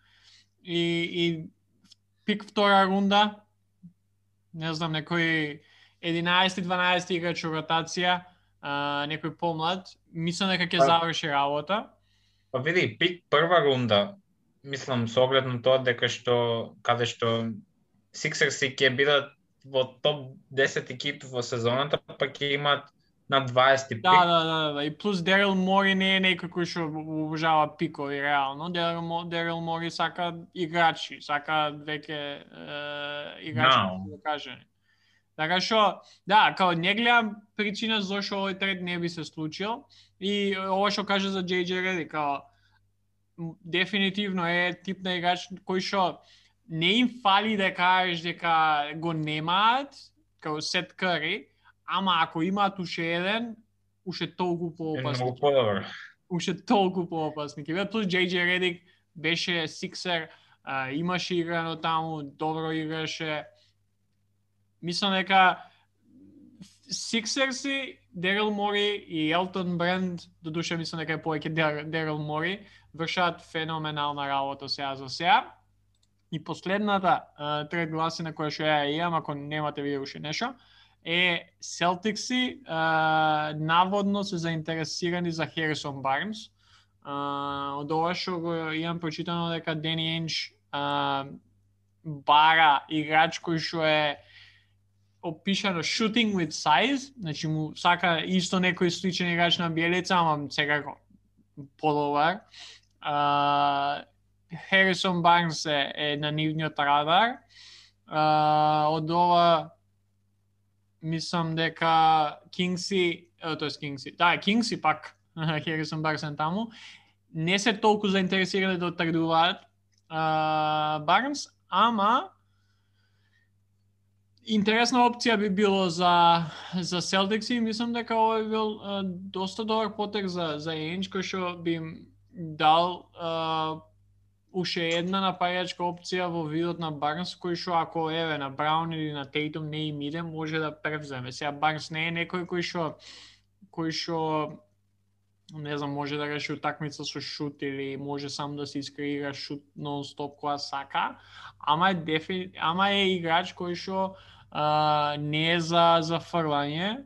И, и пик втора рунда, не знам, некој 11-12 играч ротација, а, некој помлад, мислам дека ќе заврши работа. Па види, пик прва рунда, мислам со оглед на тоа дека што каде што Сиксерси ќе бидат во топ 10 екип во сезоната, па ќе имаат на 20 пик. Да, да, да, да, и плюс Дерил Мори не е некој кој што обожава пикови реално. Дерил, Дерил Мори сака играчи, сака веќе е, играчи, no. да кажеме. Така што, да, као не гледам причина зашо овој тред не би се случил и ова што каже за JJ Redick, као дефинитивно е тип на играч кој што не им фали да кажеш дека го немаат, као Сет Кари, ама ако имаат уште еден, уште толку поопасни. Уште толку поопасни. Бидат плюс JJ Redick беше сиксер, имаше играно таму, добро играше, мислам дека Сиксерси, Дерел Мори и Елтон Бренд, до душа мислам дека е повеќе Дерел Мори, вршат феноменална работа сега за сега. И последната uh, трет гласина која што ја имам, ако немате вие уште нешто, е Селтикси uh, наводно се заинтересирани за Херисон Барнс. Uh, од ова што го имам прочитано дека Дени Енч uh, бара играч кој што е опишано shooting with size, значи му сака исто некој сличен играч на Биелица, ама секако подобар. Херисон Барнс е, е на нивниот радар. А, од ова мислам дека Кингси, е Кингси, да, Кингси пак Херисон Барнс е таму. не се толку заинтересирани да тргуваат Барнс, ама интересна опција би било за за Celtics и мислам дека ова би бил а, доста добар потек за за Енч кој што би им дал а, уште една напајачка опција во видот на Барнс кој што ако еве на Браун или на Тейтум не им иде може да превземе. Сега Барнс не е некој кој што кој што не знам, може да реши утакмица со шут или може сам да се искреира шут нон-стоп која сака, ама е дефи... ама е играч кој што не е за за фрлање.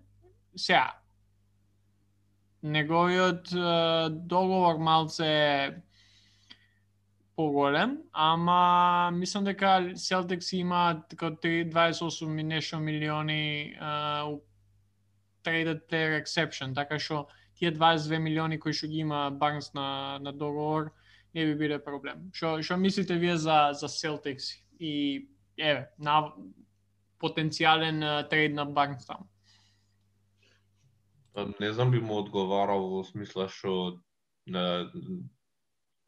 Сега неговиот а, договор малце е поголем, ама мислам дека Celtics има така 28 и нешто милиони а, traded player exception, така што тие 22 милиони кои што ги има Барнс на на договор не би биле проблем. Што што мислите вие за за Celtics и еве на потенцијален трейд на Барнс таму? Не знам би му одговарал во смисла што на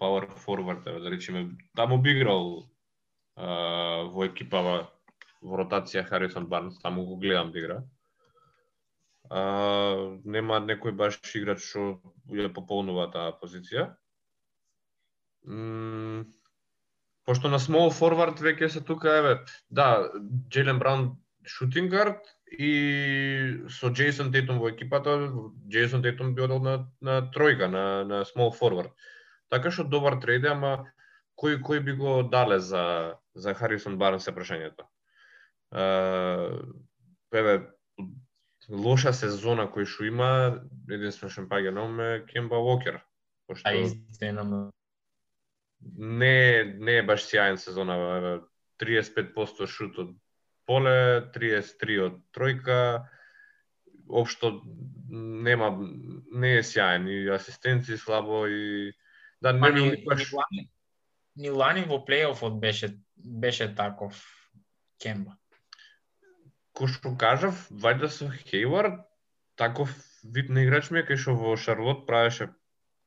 power forward, да речеме, да таму би играл а, во екипава во ротација Харисон Барнс, таму го гледам да игра а, нема некој баш играч што ја пополнува таа позиција. М пошто на small forward веќе се тука еве, да, Джелен Браун шутинг гард и со Джейсон Тейтум во екипата, Джейсон Тейтум би одел на, на тројка, на, на small forward. Така што добар трейд ама кој кој би го дале за за Харисон Барнс е прашањето. еве лоша сезона кој што има, единствено што е Кемба Уокер. Пошто а истина не не е баш сјаен сезона, 35% шут од поле, 33 од тројка, општо нема не е сјаен. И асистенци слабо и да не ни, ни, баш... ни лани во плейофот беше беше таков Кемба. Кој што кажав, вајда со Хейвард, таков вид на играч ми е кај што во Шарлот правеше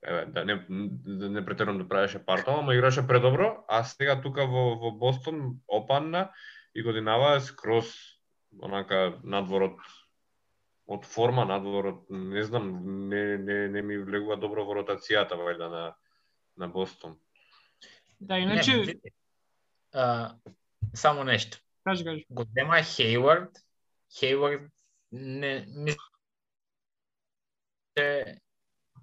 еве да не да не претерам да правеше партал, ама играше предобро, а сега тука во во Бостон опанна и годинава е скроз онака надворот од форма надворот, не знам, не не не ми влегува добро во ротацијата вајда на на Бостон. Да, иначе не, а, само нешто. Кажи, кажи. Го зема Хейвард. Хейвард не мисля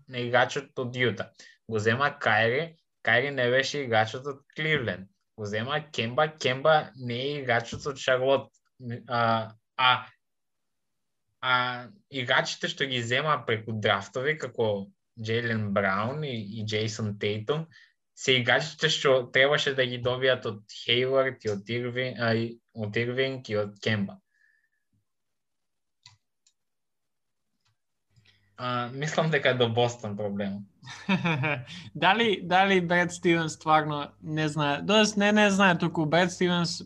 на играчот од Јута. Го зема Кайри, Кайри не беше играчот од Кливленд. Го зема Кемба, Кемба не е играчот од Шарлот. А, а, а играчите што ги зема преку драфтови, како Джейлен Браун и, и Джейсон Тейтум, се играчите што требаше да ги добијат од Хейвард и од Ирвин, а, од Ирвинг и од Кемба. А, мислам дека е до Бостон проблем. дали дали Бред Стивенс стварно не знае, дост не не знае туку Бред Стивенс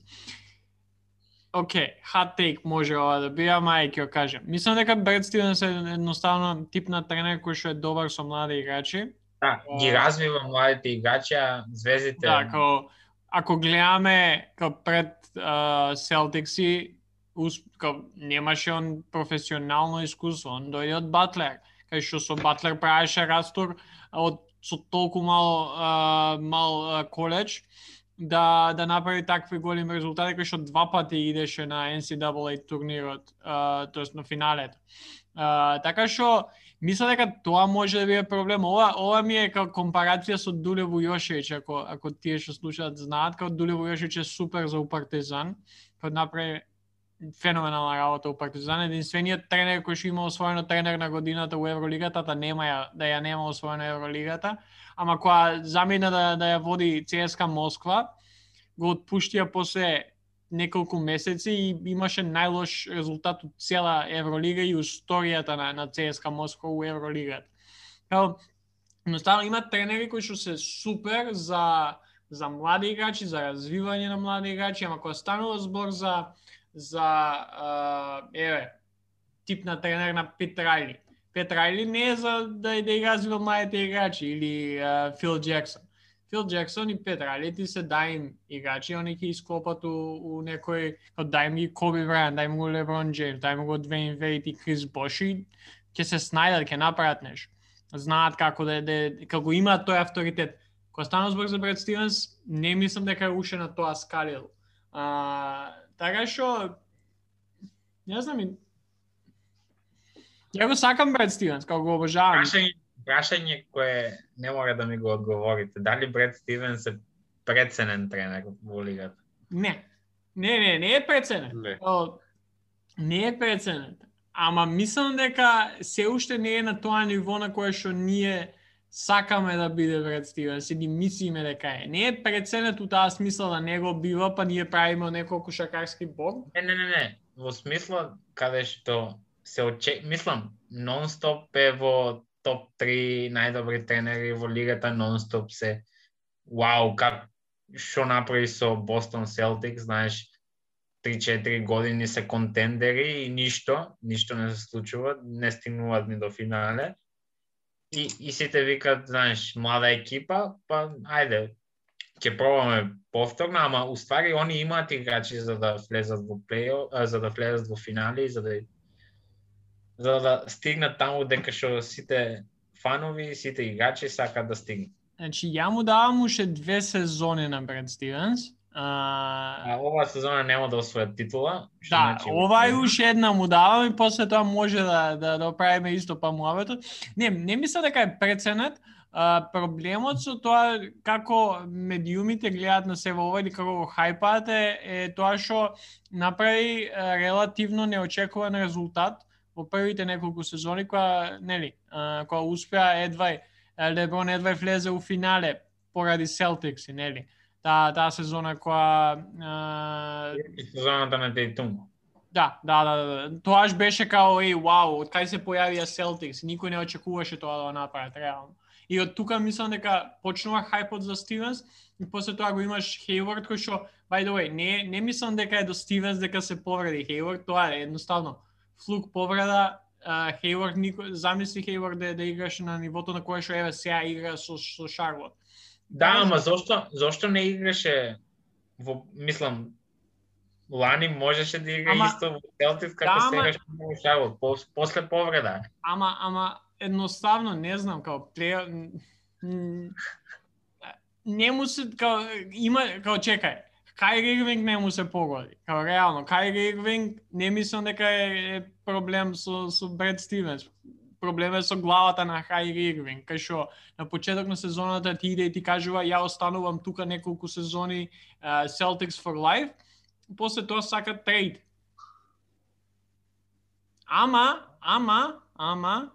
Океј, hot take може ова да биде, ама ќе ја кажем. Мислам дека Бред Стивенс е едноставно тип на тренер кој што е добар со млади играчи Да, ги развива младите играчи, а звездите... Да, како, ако гледаме како пред uh, као, немаше он професионално искуство, он дојде од Батлер, кај што со Батлер правеше растур од со толку мал а, мал а, коледж да да направи такви големи резултати кај што два пати идеше на NCAA турнирот, тоест на финалето. А, така што Мисля дека тоа може да биде проблем. Ова, ова ми е како компарација со Дулево Вујошевиќ, ако, ако тие што слушаат знаат, како Дулево Вујошевиќ е супер за Партизан, кога направи феноменална работа у Партизан, единствениот тренер кој што има освоено тренер на годината у Евролигата, та нема ја, да ја нема освоено Евролигата, ама која замина да, да ја води ЦСКА Москва, го отпуштија после неколку месеци и имаше најлош резултат од цела Евролига и историјата на, на ЦСКА Москва у Евролигата. Као, стало има тренери кои што се супер за за млади играчи, за развивање на млади играчи, ама кога станува збор за за еве тип на тренер на Пет Райли. Пет Райли не е за да, да ги развива младите играчи или а, Фил Джексон. Фил Джексон и Пет Райли ти се дајм играчи, они ќе исклопат у, у некој, дајм ги Коби Брайан, дајм го Леброн Джеймс, дајм го Двейн Вейт и Крис Бош и ќе се снајдат, ќе направат нешто. Знаат како да, да како имаат тој авторитет. Кога станува збор за Бред Стивенс, не мислам дека е уште на тоа скалил. А, така што не знам и Ја го сакам Бред Стивенс, како го обожавам. Прашање, прашање кое не мора да ми го одговорите. Дали Бред Стивенс е преценен тренер во лигата? Не. Не, не, не е преценет. Не. О, не е преценет. Ама мислам дека се уште не е на тоа ниво на кое што ние сакаме да биде Бред Стивенс да ни мислиме дека е. Не е преценет у таа смисла да не го бива, па ние правиме некој кошакарски бог. Не, не, не, не. Во смисла каде што се оче... Мислам, нон-стоп е во топ 3 најдобри тренери во лигата, нон-стоп се вау, как што направи со Бостон Селтик, знаеш, 3-4 години се контендери и ништо, ништо не се случува, не стигнуваат ни до финале. И, и сите викат, знаеш, млада екипа, па ајде, ќе пробаме повторно, ама уствари они имаат играчи за да влезат во плейо, за да влезат во финали, за да за да стигнат таму дека што сите фанови, сите играчи сакаат да стигнат. Значи, ја му давам уште две сезони на Бред Стивенс. А, А оваа сезона нема да освојат титула. Да, значи ова е уште една му давам и после тоа може да да да правиме исто па муавето. Не, не мислам дека е преценет. А, проблемот со тоа како медиумите гледаат на себе ова или како го хајпаат е, е тоа што направи релативно неочекуван резултат во првите неколку сезони кога нели а, кога успеа едвај Леброн едвај влезе у финале поради Селтикс, нели? Таа таа сезона кога а, сезоната на Тейтум. Да, да, да, да. Тоаш беше као, еј, вау, од кај се појавија Celtics, никој не очекуваше тоа да го направат реално. И од тука мислам дека почнува хајпот за Стивенс и после тоа го имаш Хейвард кој што by the way, не не мислам дека е до Стивенс дека се повреди Хейвард, тоа е едноставно флук повреда, а, Хейвард никој замисли Хейвард да, да играше на нивото на кое што еве сега игра со со Шарлот. Да, ама зошто зошто не играше во мислам Лани можеше да игра Ама- исто во Celtics како Да, сега што му пос, после повреда. Ама, ама, едноставно, не знам, као плеер... Не му се, као, има, као, чекај, Кајри Ирвинг не му се погоди. Као, реално, Кајри Ирвинг не мислам дека е, е проблем со, со Бред Стивенс. Проблем е со главата на Хайри Ирвин, кај што на почеток на сезоната ти иде и ти кажува ја останувам тука неколку сезони uh, Celtics for life, после тоа сака трейд. Ама, ама, ама,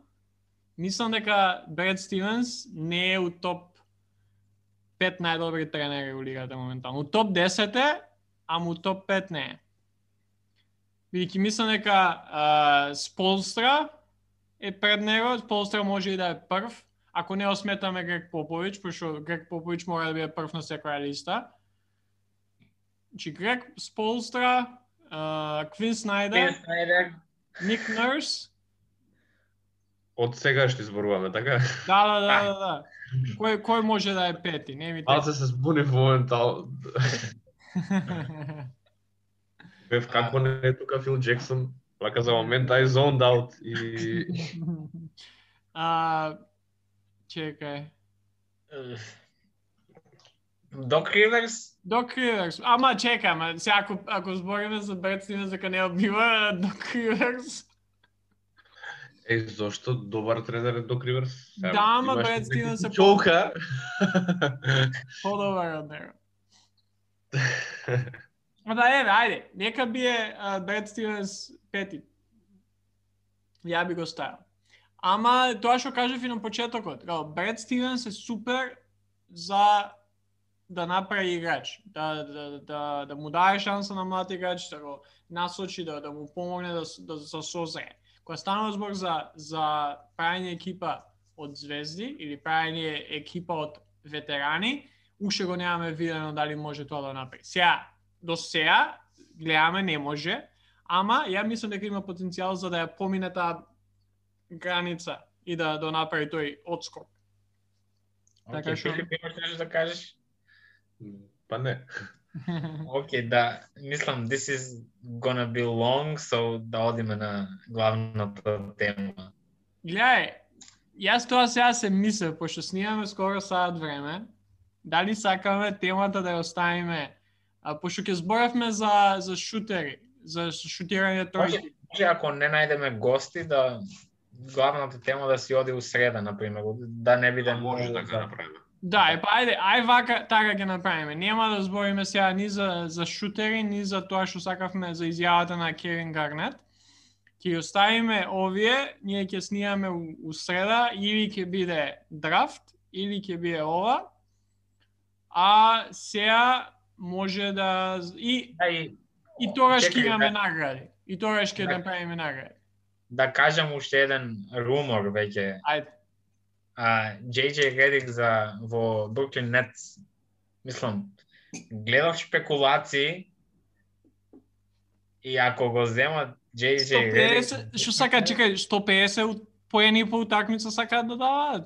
мислам дека Бред Стивенс не е у топ 5 најдобри тренери во лигата моментално. У топ 10 е, ама у топ 5 не е. Бидејќи мислам дека uh, Сполстра е пред него, Сполстра може и да е прв, ако не осметаме Грег Попович, пошто Грег Попович мора да биде прв на секоја листа. Значи Грег Сполстра, Квин Снайдер, Ник Нърс, Од сега што изборуваме, така? Да, да, да, да, да. Кој кој може да е пети, не ми Аз се збуни во моментал. Бев како не е тука Фил Джексон. Лака за момент I zoned out и а, чекај. Док Риверс, Док Риверс. Ама чекај, ама сега ако ако збориме за Стивенс дека не обива Док Риверс. Е, зошто добар тренер е Док Риверс? Да, ама Бред Стивенс е неколку Чолка. Подобар од него. А да, еве, ајде, нека бие е Бред Стивенс пети. Ја би го ставил. Ама тоа што кажав и на почетокот, као Бред Стивенс е супер за да направи играч, да, да, да, да му даде шанса на млад играч, да го насочи, да, да му помогне да, да, да се созре. Кога станува збор за, за правење екипа од звезди или правење екипа од ветерани, уште го немаме видено дали може тоа да направи. Сега, до сега, гледаме, не може, ама ја мислам дека има потенцијал за да ја помине таа граница и да да направи тој одскок. Така Океј, што- Филип, имаш нешто да кажеш? Па не. Океј, да, мислам, this is gonna be long, so да одиме на главната тема. Гледај, јас тоа сега се мислев, пошто снимаме скоро саат време, дали сакаме темата да ја оставиме, а, пошто ќе зборавме за, за шутери, за шутирање Може, тројки. може ако не најдеме гости да главната тема да си оди у среда, например, да не биде Може многу така за- направиме. Да, е, па ајде, ај вака така ќе направиме. Нема да збориме сега ни за, за шутери, ни за тоа што сакавме за изјавата на Кевин Гарнет. Ќе ја оставиме овие, ние ќе снимаме у, у среда, или ќе биде драфт, или ќе биде ова. А сега може да... И, Да, и и тогаш ќе имаме да. награди. И тогаш ќе Да. направиме награди. да кажам уште еден румор веќе. Ајде. А, JJ Redick за во Brooklyn Nets. Мислам, гледав шпекулации и ако го земат JJ 150, што сака, чекај, 150 у- поени по утакмица сакаат да даваат.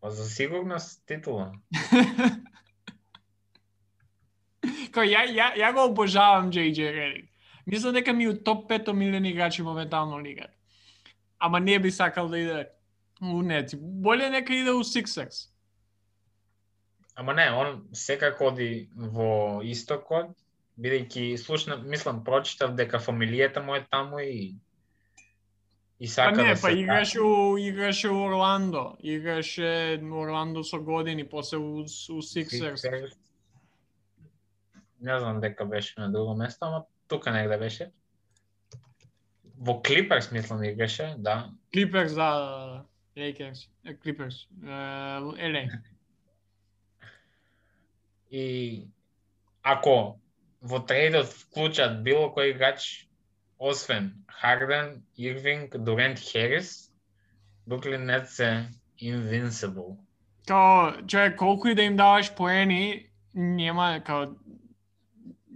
Па за сигурност титула. Као, ја, ја, ја го обожавам JJ Redick. Мислам дека ми е топ 5 милиони играчи моментално лигат. Ама не би сакал да иде у Неци. Боле нека иде у Sixers. Ама не, он секако оди во истокот, бидејќи слушна, мислам, прочитав дека фамилијата му е таму и и Па сака не, да па се играше у, играше у Орландо. Играше у Орландо со години, после у, у Sixers. Sixers. Не знам дека беше на друго место, ама тука негде беше. Во Клиперс, мислам, играше, да. Clippers, да, да, да. Lakers, е, Clippers, е, LA. И ако во трейдот вклучат било кој играч, освен Харден, Ирвинг, Дурент, Херис, Бруклин Нетс е invincible. Као, човек, колку и да им даваш поени, нема, као,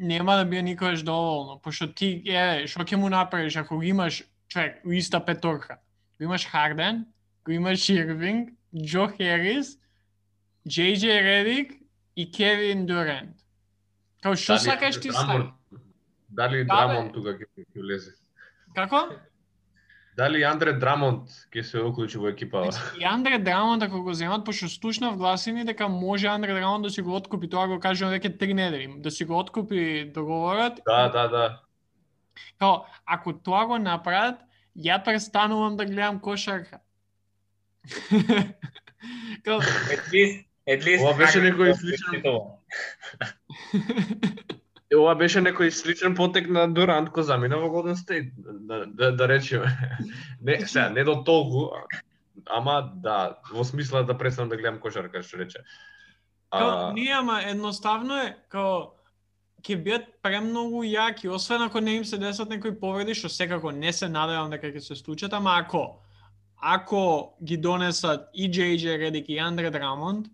нема да биде никогаш доволно, пошто ти, е, што ќе му направиш ако го имаш, човек, у иста петорка. Го имаш Харден, го имаш Ирвинг, Джо Херис, JJ Редик и Кевин Дурент. Као, што сакаш ти? Драмон- Дали Да, Драмон тука ќе ќе влезе? Како? Дали Андре Драмонт ќе се уклучи во екипава? Значи, И Андре Драмонт ако го земат, пошто слушнав гласини дека може Андре Драмонт да си го откупи, тоа го кажа веќе три недели, да си го откупи договорот Да, да, да. Као, ако тоа го направат, ја престанувам да гледам кошарка. Као, At least, at least Ова беше некој сличен- И ова беше некој сличен потек на Дурант кој замина во Голден Стейт, да, да, да речеме. Не, сега, не до толку, ама да, во смисла да престанам да гледам кошарка, што рече. као, не, ама едноставно е, као, ќе бидат премногу јаки, освен ако не им се десат некои повреди, што секако не се надевам дека ќе се случат, ама ако ако ги донесат и JJ Redick и Андре Драмонд,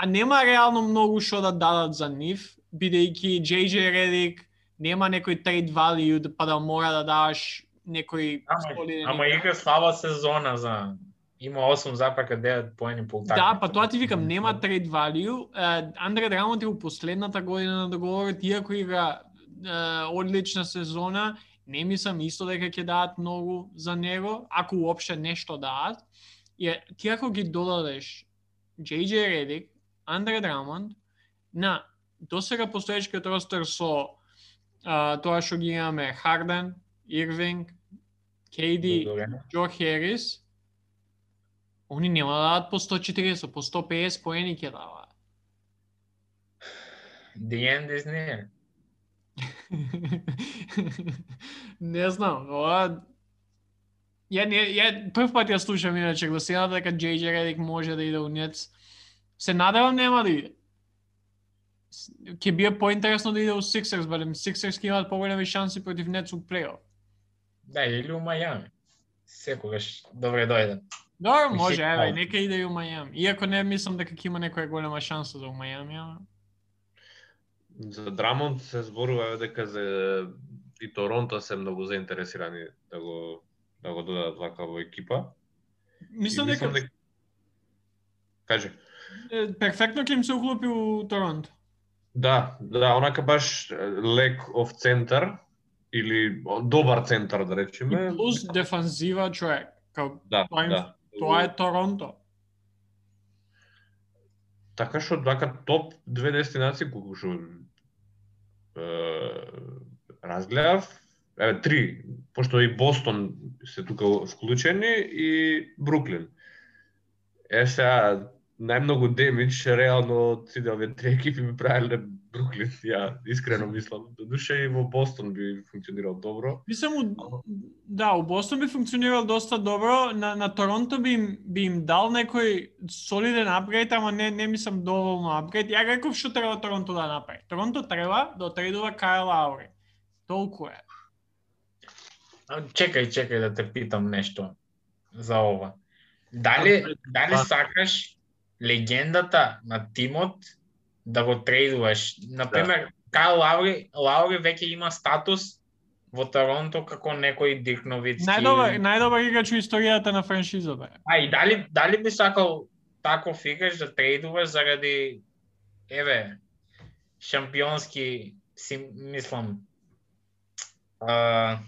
а нема реално многу што да дадат за нив, бидејќи JJ Редик нема некој трейд value да- па да мора да даваш некој Ама, ама игра слаба сезона за има 8,9 поени по утакмица. Да, па тоа ти викам, нема трейд value. Андре Драмонт е у последната година на договорот, иако игра одлична сезона, не мислам исто дека ќе дадат многу за него, ако уопште нешто дадат. И е, ти ако ги додадеш JJ Редик, Андре Драмонт, на досега постоечкиот ростер со а, тоа што ги имаме Харден, Ирвинг, Добре. Джо Херис, они нема да дадат по 140, по 150 поени ќе даваат. The end is near. не знам, ова Ја не ја прв пат ја слушам иначе гласината дека JJ Редик може да иде у Нец. Се надевам нема да иде. Ќе биде поинтересно да иде у Sixers, барем Sixers ќе имаат поголеми шанси против Нец у плейоф. Да, или у Мајами. Секогаш добре дојде. Добро, може, еве, нека иде и у Мајами. Иако не мислам дека ќе има некоја голема шанса за у Мајами, ама За Драмонт се зборува дека за и Торонто се многу заинтересирани да го да го додадат вака во екипа. Мислам И дека Кажи. е, перфектно ќе им се уклопи у Торонто. Да, да, онака баш лек оф центар или добар центар да И речеме. плюс дефанзива човек. Као, Да, тоа да. тоа е Торонто. Така што вака топ две дестинации колку што разгледав, еве три, пошто и Бостон се тука вклучени и Бруклин. Е сега најмногу демидж реално од сите овие три екипи би правиле Бруклин, ја искрено мислам. Додуше и во Бостон би функционирал добро. Мислам, у, да, у Бостон би функционирал доста добро, на, на Торонто би им, би им дал некој солиден апгрейд, ама не, не мислам доволно апгрейд. Ја реков што треба Торонто да направи. Торонто треба да отредува Кайл Лаури. Толку е. А, Чекај, чекај да те питам нешто за ова. Дали, дали сакаш легендата на тимот да го трейдуваш? Например, Кайл Лаури, Лаури веќе има статус во Торонто како некој Дирк Новицки. Најдобар, најдобар играч во историјата на франшизата. А и дали дали би сакал таков играч да трейдуваш заради еве шампионски си мислам а,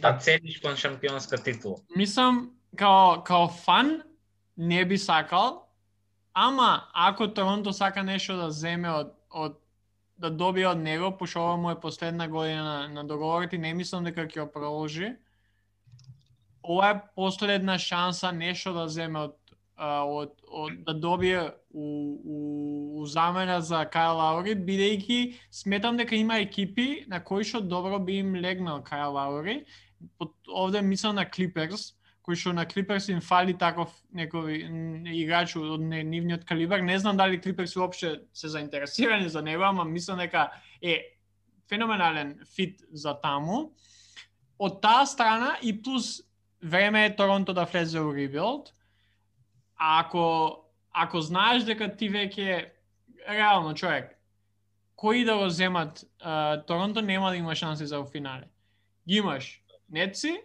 да целиш кон шампионска титула. Мислам, као, као фан, не би сакал, ама ако Торонто сака нешто да земе од, од да добие од него, пошто ова му е последна година на, на договорот и не мислам дека ќе ја продолжи. Ова е последна шанса нешто да земе од, а, од, од да добие у, у, у замена за Кайл Лаури, бидејќи сметам дека има екипи на кои што добро би им легнал Кайл Лаури. Под, овде мислам на Клиперс, кој што на Клиперс им фали таков некој играч од не- нивниот калибар. Не знам дали Клиперс уопште се заинтересирани за него, ама мислам дека е феноменален фит за таму. Од таа страна и плюс време е Торонто да влезе у ребилд. А ако ако знаеш дека ти веќе реално човек кои да го земат uh, Торонто нема да има шанси за финале. Ги имаш Нетси,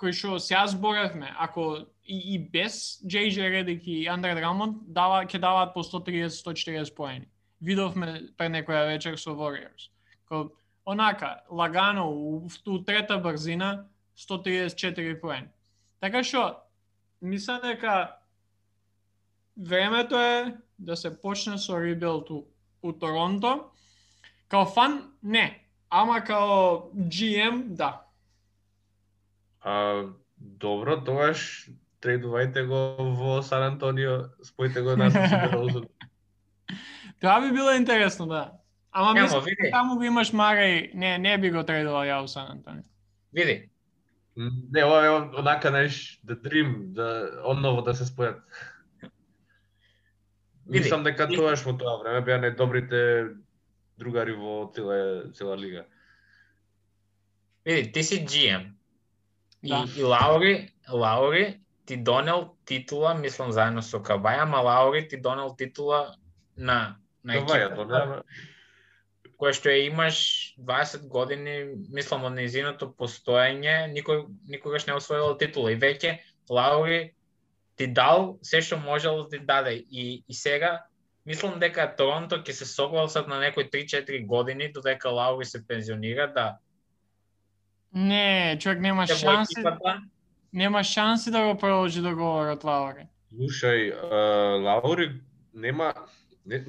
кој што сега зборевме, ако и, и без JJ Redick и Андре Драмонд дава ќе даваат по 130-140 поени. Видовме пред некоја вечер со Warriors. Ко, онака, лагано, у, у трета брзина, 134 поени. Така што, мислам дека времето е да се почне со ребилд у, у Торонто. Као фан, не. Ама као GM, да. А, добро, тогаш трейдувајте го во Сан Антонио, спојте го на Сиберозот. Тоа би било интересно, да. Ама мислам, види. таму го имаш Марај, не, не би го трейдувал ја у Сан Антонио. Види, Не, ова е онака неш, the dream, да одново да се спојат. Види, Мислам дека тоаш во тоа време беа најдобрите другари во цела цела лига. види, ти си GM. И, Да. и Лаури, Лаури ти донел титула, мислам заедно со Кабаја, ама Лаури ти донел титула на на екипата, донеа. која што ја имаш 20 години, мислам од незиното постоење, никој никогаш не освоила титула и веќе Лаури ти дал се што можел да ти даде и и сега мислам дека Торонто ќе се согласат на некои 3-4 години додека Лаури се пензионира да Не, човек нема шанси, екипата нема шанси да го продолжи договорот Лаури. Слушај, Лаури нема не,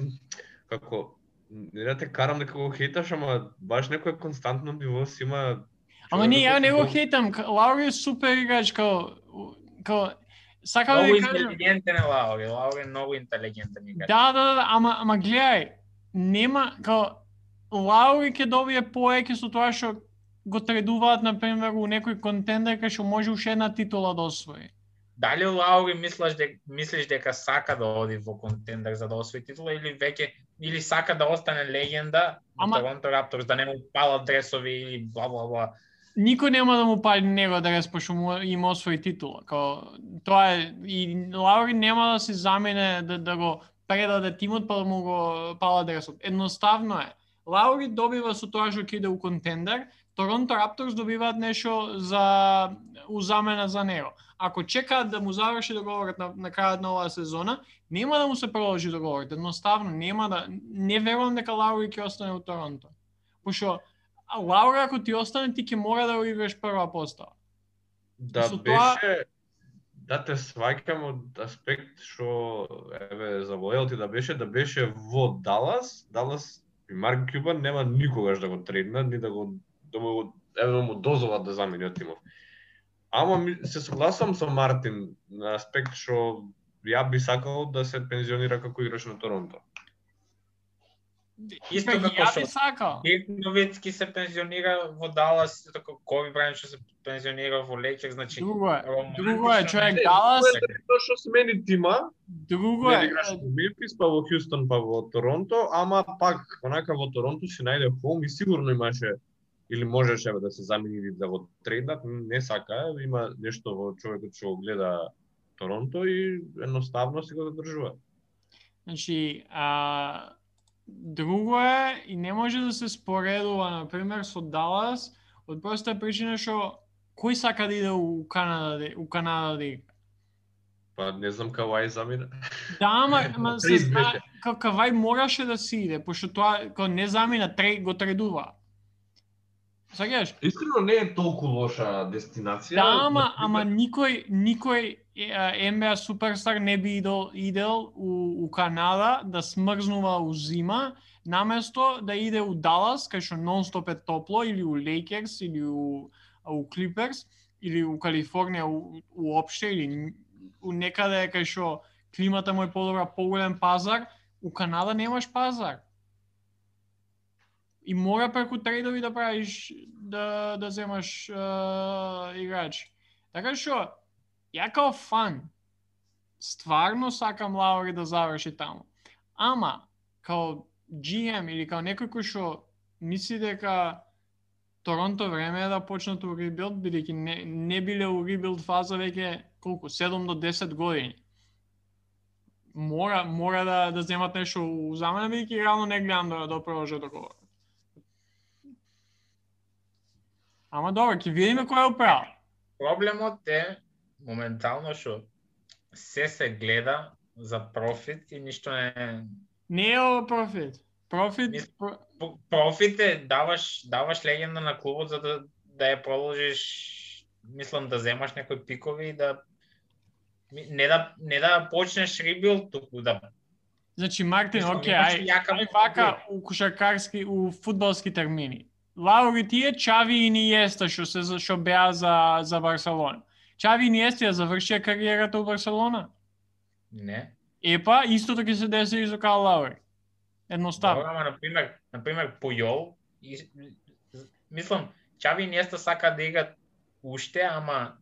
како не да те карам дека го хейташ, ама баш некој константно ниво си има Ама не, ја кој не го хейтам. Лаури е супер играч, као, као, сакам да ви кажам, интелигентен е Лаури. Лаури е многу интелигентен играч. Да, да, да, ама, ама гледај, нема, као, Лаури ќе добие поеќе со тоа што го тредуваат, например, у некој контендер кај што може уште една титула да освои. Дали Лаури мислиш дека мислиш дека сака да оди во контендер за да освои титула или веќе или сака да остане легенда Ама- на Торонто Рапторс да не му палат дресови или бла бла бла. Никој нема да му пали него да респошто му има освои титула. Као, тоа е, и Лаури нема да се замине да, да го предаде тимот па да му го пала дресот. Едноставно е. Лаури добива со тоа што ќе иде у контендер, Торонто Рапторс добиваат нешто за узамена за него. Ако чекаат да му заврши договорот на, на крајот на оваа сезона, нема да му се продолжи договорот. Едноставно нема да не верувам дека Лаури ќе остане у Торонто. Пошто Лаури ако ти остане ти ќе мора да го играш прва постава. Да Со беше тоа- да те сваќам од аспект што еве за лојалти да беше да беше во Далас, Далас и Марк Кјубан нема никогаш да го трейднат ни да го да му еве да му дозволат да замени од тимов. Ама ми- се согласувам со Мартин на аспект што ја би сакал да се пензионира како играч на Торонто. Исто како ја што би сакал. Дирк Новицки се пензионира во Далас, исто како Коби Брайант што се пензионира во Лейкерс, значи Друго е. романтично Друго е, човек, Не, Далас, тоа што смени тима, друго не е. играш во Мемфис, па во Хјустон, па во Торонто, ама пак онака во Торонто си најде холм и сигурно имаше или можеше да се замени или да го трейдат, не сака, има нешто во човекот што го гледа Торонто и едноставно си го задржува. Значи, а, друго е и не може да се споредува, на пример, со Далас, од проста причина што кој сака да иде у Канада, да- у Канада да игра? Па не знам Кавај замина. Да, ама, ама се како Кавај мораше да си иде, пошто тоа кога не замина, трей го тредува. Саѓаш? Искрено не е толку лоша дестинација. Да, ама, ама никој, никој NBA суперстар не би идел, идел у, у Канада да смрзнува у зима, наместо да иде у Далас, кај што нон-стоп е топло, или у Лейкерс, или у, у Клиперс, или у Калифорнија у, уопште, или у некаде кај што климата му е подобра, поголем пазар, у Канада немаш пазар. И мора преку трейдови да правиш да да земаш uh, играчи. Така што ја као фан стварно сакам Лаури да заврши таму. Ама као GM или као некој кој што мисли дека Торонто време е да почнат у ребилд, бидејќи не, не биле у ребилд фаза веќе колку 7 до 10 години. Мора мора да да земат нешто у замена бидејќи реално не гледам да да продолжат договор. Ама добро, ќе видиме кој е управ. Проблемот е моментално што се се гледа за профит и ништо не Не е ова профит. Профит, профит е даваш даваш легенда на клубот за да да ја продолжиш мислам да земаш некои пикови и да не да не да почнеш ребилд туку да Значи, Мартин, окей, ај, ај вака у кошаркарски, у фудбалски термини. Лаури тие Чави и Ниеста што се за- што беа за за Барселона. Чави и Ниеста ја завршија кариерата у Барселона. не. Епа, истото ќе се деси и со Као Лаури. Едноставно. Добро, ама на пример, на пример Пујол и мислам Чави Неста сака да игра уште, ама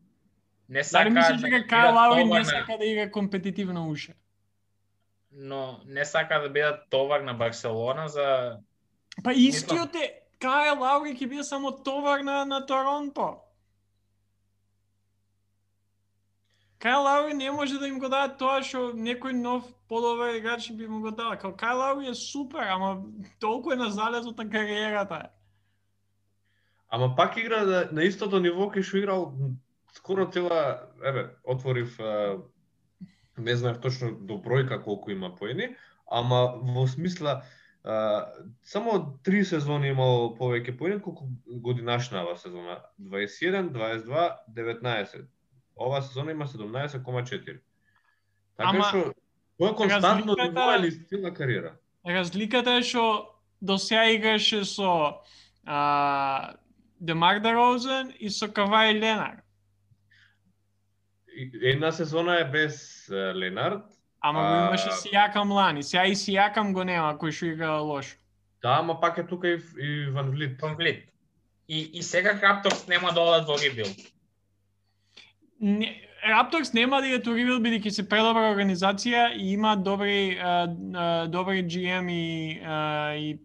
не сака Дали мислиш да дека Као Лаури не сака да игра компетитивно уше? но не сака да бидат товар на Барселона за Па истиот е, Кај Лаури ќе биде само товар на, на Торонто. Кај Лаури не може да им го даде тоа што некој нов подобар играч би му го дал. Као Кај Лаури е супер, ама толку е на залезот на кариерата. Ама пак игра на, на истото ниво кај што играл скоро цела, еве, отворив не знаев точно до бројка колку има поени, ама во смисла а, само три сезони имал повеќе поени колку годинашна ова сезона. 21, 22, 19. Ова сезона има 17,4. Така Ама, што тоа е константно ниво или цела кариера. Разликата е што до сега играше со а, Демар Дерозен и со Кавај Ленар. Една сезона е без Ленард, Ама го имаше Сијакам лани. Сега и Сијакам го нема, кој што игра лошо. Да, ама пак е тука и, и Ван Влит. конфликт. И, и сега Рапторс нема да одат во ребилд. Не, Raptors нема да иде ребилд бидејќи се предобра организација и има добри а, а, добри GM и а, и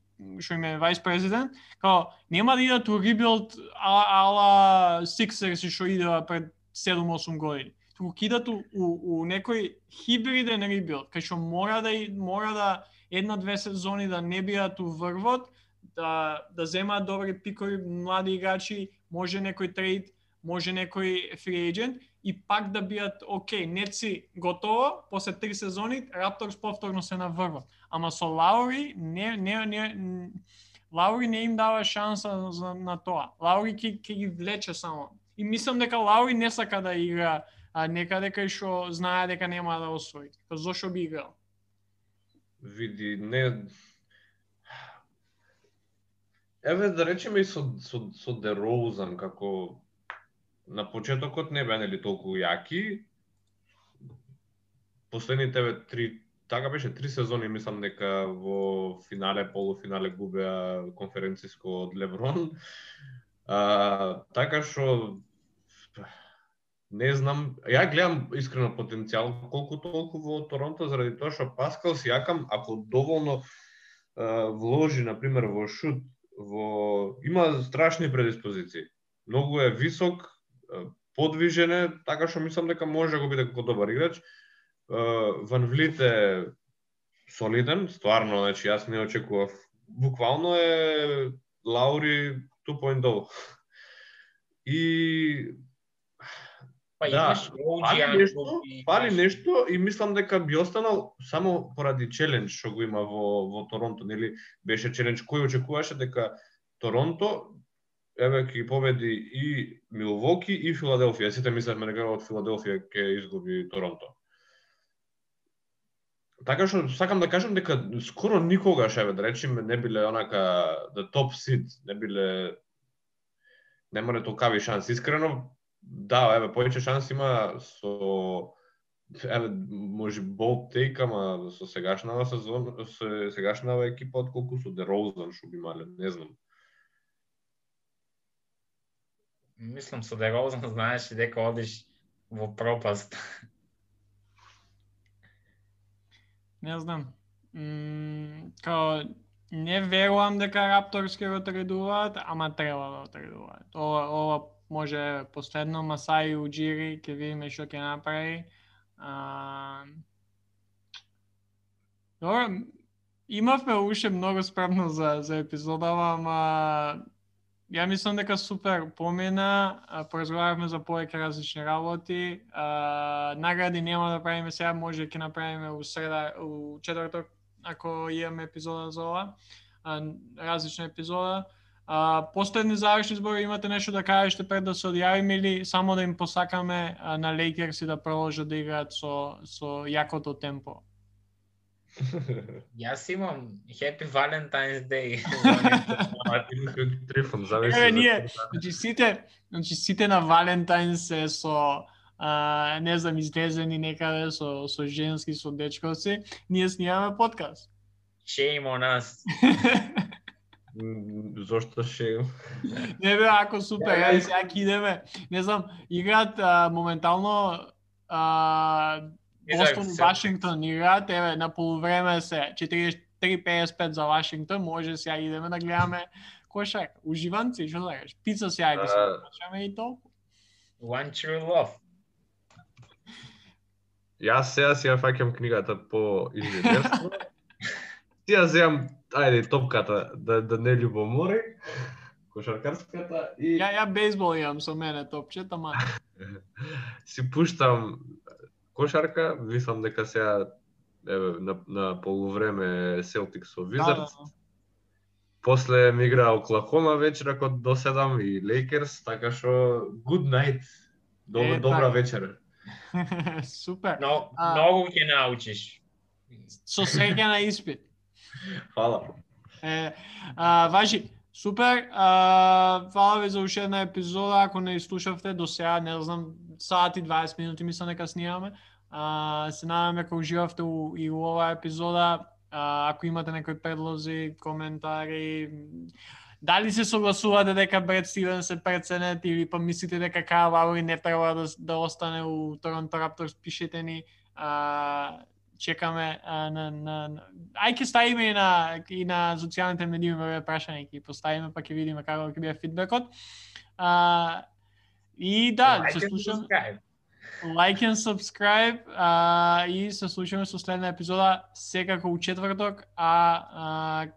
што име вајс президент, као нема да идат у ребилд ала Sixers што идеа пред 7-8 години. Туку ќе идат у, у, у некој хибриден ребилд, кај што мора да и- мора да една-две сезони да не бидат у врвот, да да земаат добри пикови млади играчи, може некој трейд, може некој фри агент и пак да биат окей, Неци готово, после три сезони Рапторс повторно се наврват. Ама со Лаури не не не Лаури не им дава шанса за, на тоа. Лаури ќе ги влече само. И мислам дека Лаури не сака да игра а, некаде кај што знае дека нема да освои. Па зошто би играл? Види, не... Еве да речеме и со, со, со Дерозан, како на почетокот не беа нели толку јаки. Последните еве три така беше три сезони мислам дека во финале, полуфинале губеа конференциско од Леброн. А, така што не знам, ја гледам искрено потенцијал колку толку во Торонто заради тоа што Паскал Сијакам ако доволно а, вложи на пример во шут, во има страшни предиспозиции. Многу е висок, подвижен е, така што мислам дека може да го биде како добар играч. Ван Влит е солиден, стварно, значи јас не очекував. Буквално е Лаури 2.0. И Па да, имаш OG нешто, и фали нешто и мислам дека би останал само поради челендж што го има во во Торонто, нели беше челендж кој очекуваше дека Торонто еве ќе победи и Милвоки и Филаделфија. Сите мислевме дека од Филаделфија ќе изгуби Торонто. Така што сакам да кажам дека скоро никогаш еве да речеме не биле онака the top seed, не биле немале толкави шанс. Искрено, да, еве повеќе шанс има со еве може болт тейк, ама со сегашнава сезон, со сегашнава екипа отколку со Дерозан што би имале, не знам. Мислам со Дерозан знаеш и дека одиш во пропаст. Не знам. М, као не верувам дека Рапторс ќе го тредуваат, ама треба да го тредуваат. Ова, ова може последно Масаи Уджири, ќе видиме што ќе направи. А... Добро, имавме уште многу справно за, за епизодава, ама ја мислам дека супер помина, поразговаравме за повеќе различни работи. А, награди нема да правиме сега, може ќе направиме у среда, у четврток, ако имаме епизода за ова, а, различна епизода. А, последни завршни збори имате нешто да кажете пред да се одјавиме или само да им посакаме а, на Лейкерс и да продолжат да играат со со јакото темпо. Јас имам Happy Valentine's Day. Трифон, зависи. Еве ние, значи сите, значи сите на Валентайн се со а, не знам, излезени некаде со, со женски, со дечковци, ние снимаме подкаст. Shame on us. Зошто ше? не бе, ако супер, Ја, ја, сега ќе идеме. Не знам, играат а, моментално а, Бостон и Вашингтон играат, еве, на полувреме се 43-55 за Вашингтон, може сега идеме да гледаме кошак. Уживанци, што да кажеш? Пица сега ќе се почнеме и толку. One True Love. Јас сега си ја фаќам книгата по инженерство. Си ја земам, ајде, топката, да, да не љубомори, кошаркарската и Ја ја бейсбол имам со мене топчет, ама си пуштам кошарка, мислам дека сега еве на, на полувреме Селтик со да, да, Wizards. да. После ми игра Оклахома вечеракот до 7 и Лейкерс, така што good night. Добра, Е, добра така. вечер. Супер. Но, А. многу ќе научиш. Со среќа на испит. Фала. Е, а, важи, супер. А, фала ви за уште една епизода. Ако не слушавте до сега, не знам, сат и 20 минути мислам дека снимаме. А, се надаме дека уживавте у, и у оваа епизода. А, ако имате некои предлози, коментари, дали се согласувате дека Бред Стивен се преценет или па мислите дека Кайл Лаури не треба да, да остане у Торонто Рапторс, пишете ни. А, чекаме а, на, на, на... Ај ќе ставиме и на, и на социјалните медии ве прашање, ќе поставиме па ќе видиме како ќе биде фидбекот. А, и да, Like се subscribe. like and subscribe а, и се слушаме со следна епизода секако у четврток, а, а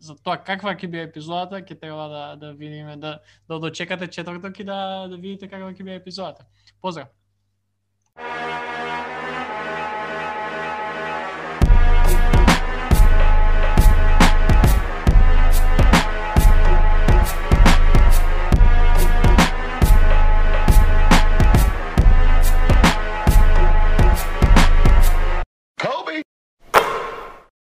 за тоа каква ќе биде епизодата, ќе треба да да видиме да да дочекате четврток и да да видите каква ќе биде епизодата. Поздрав.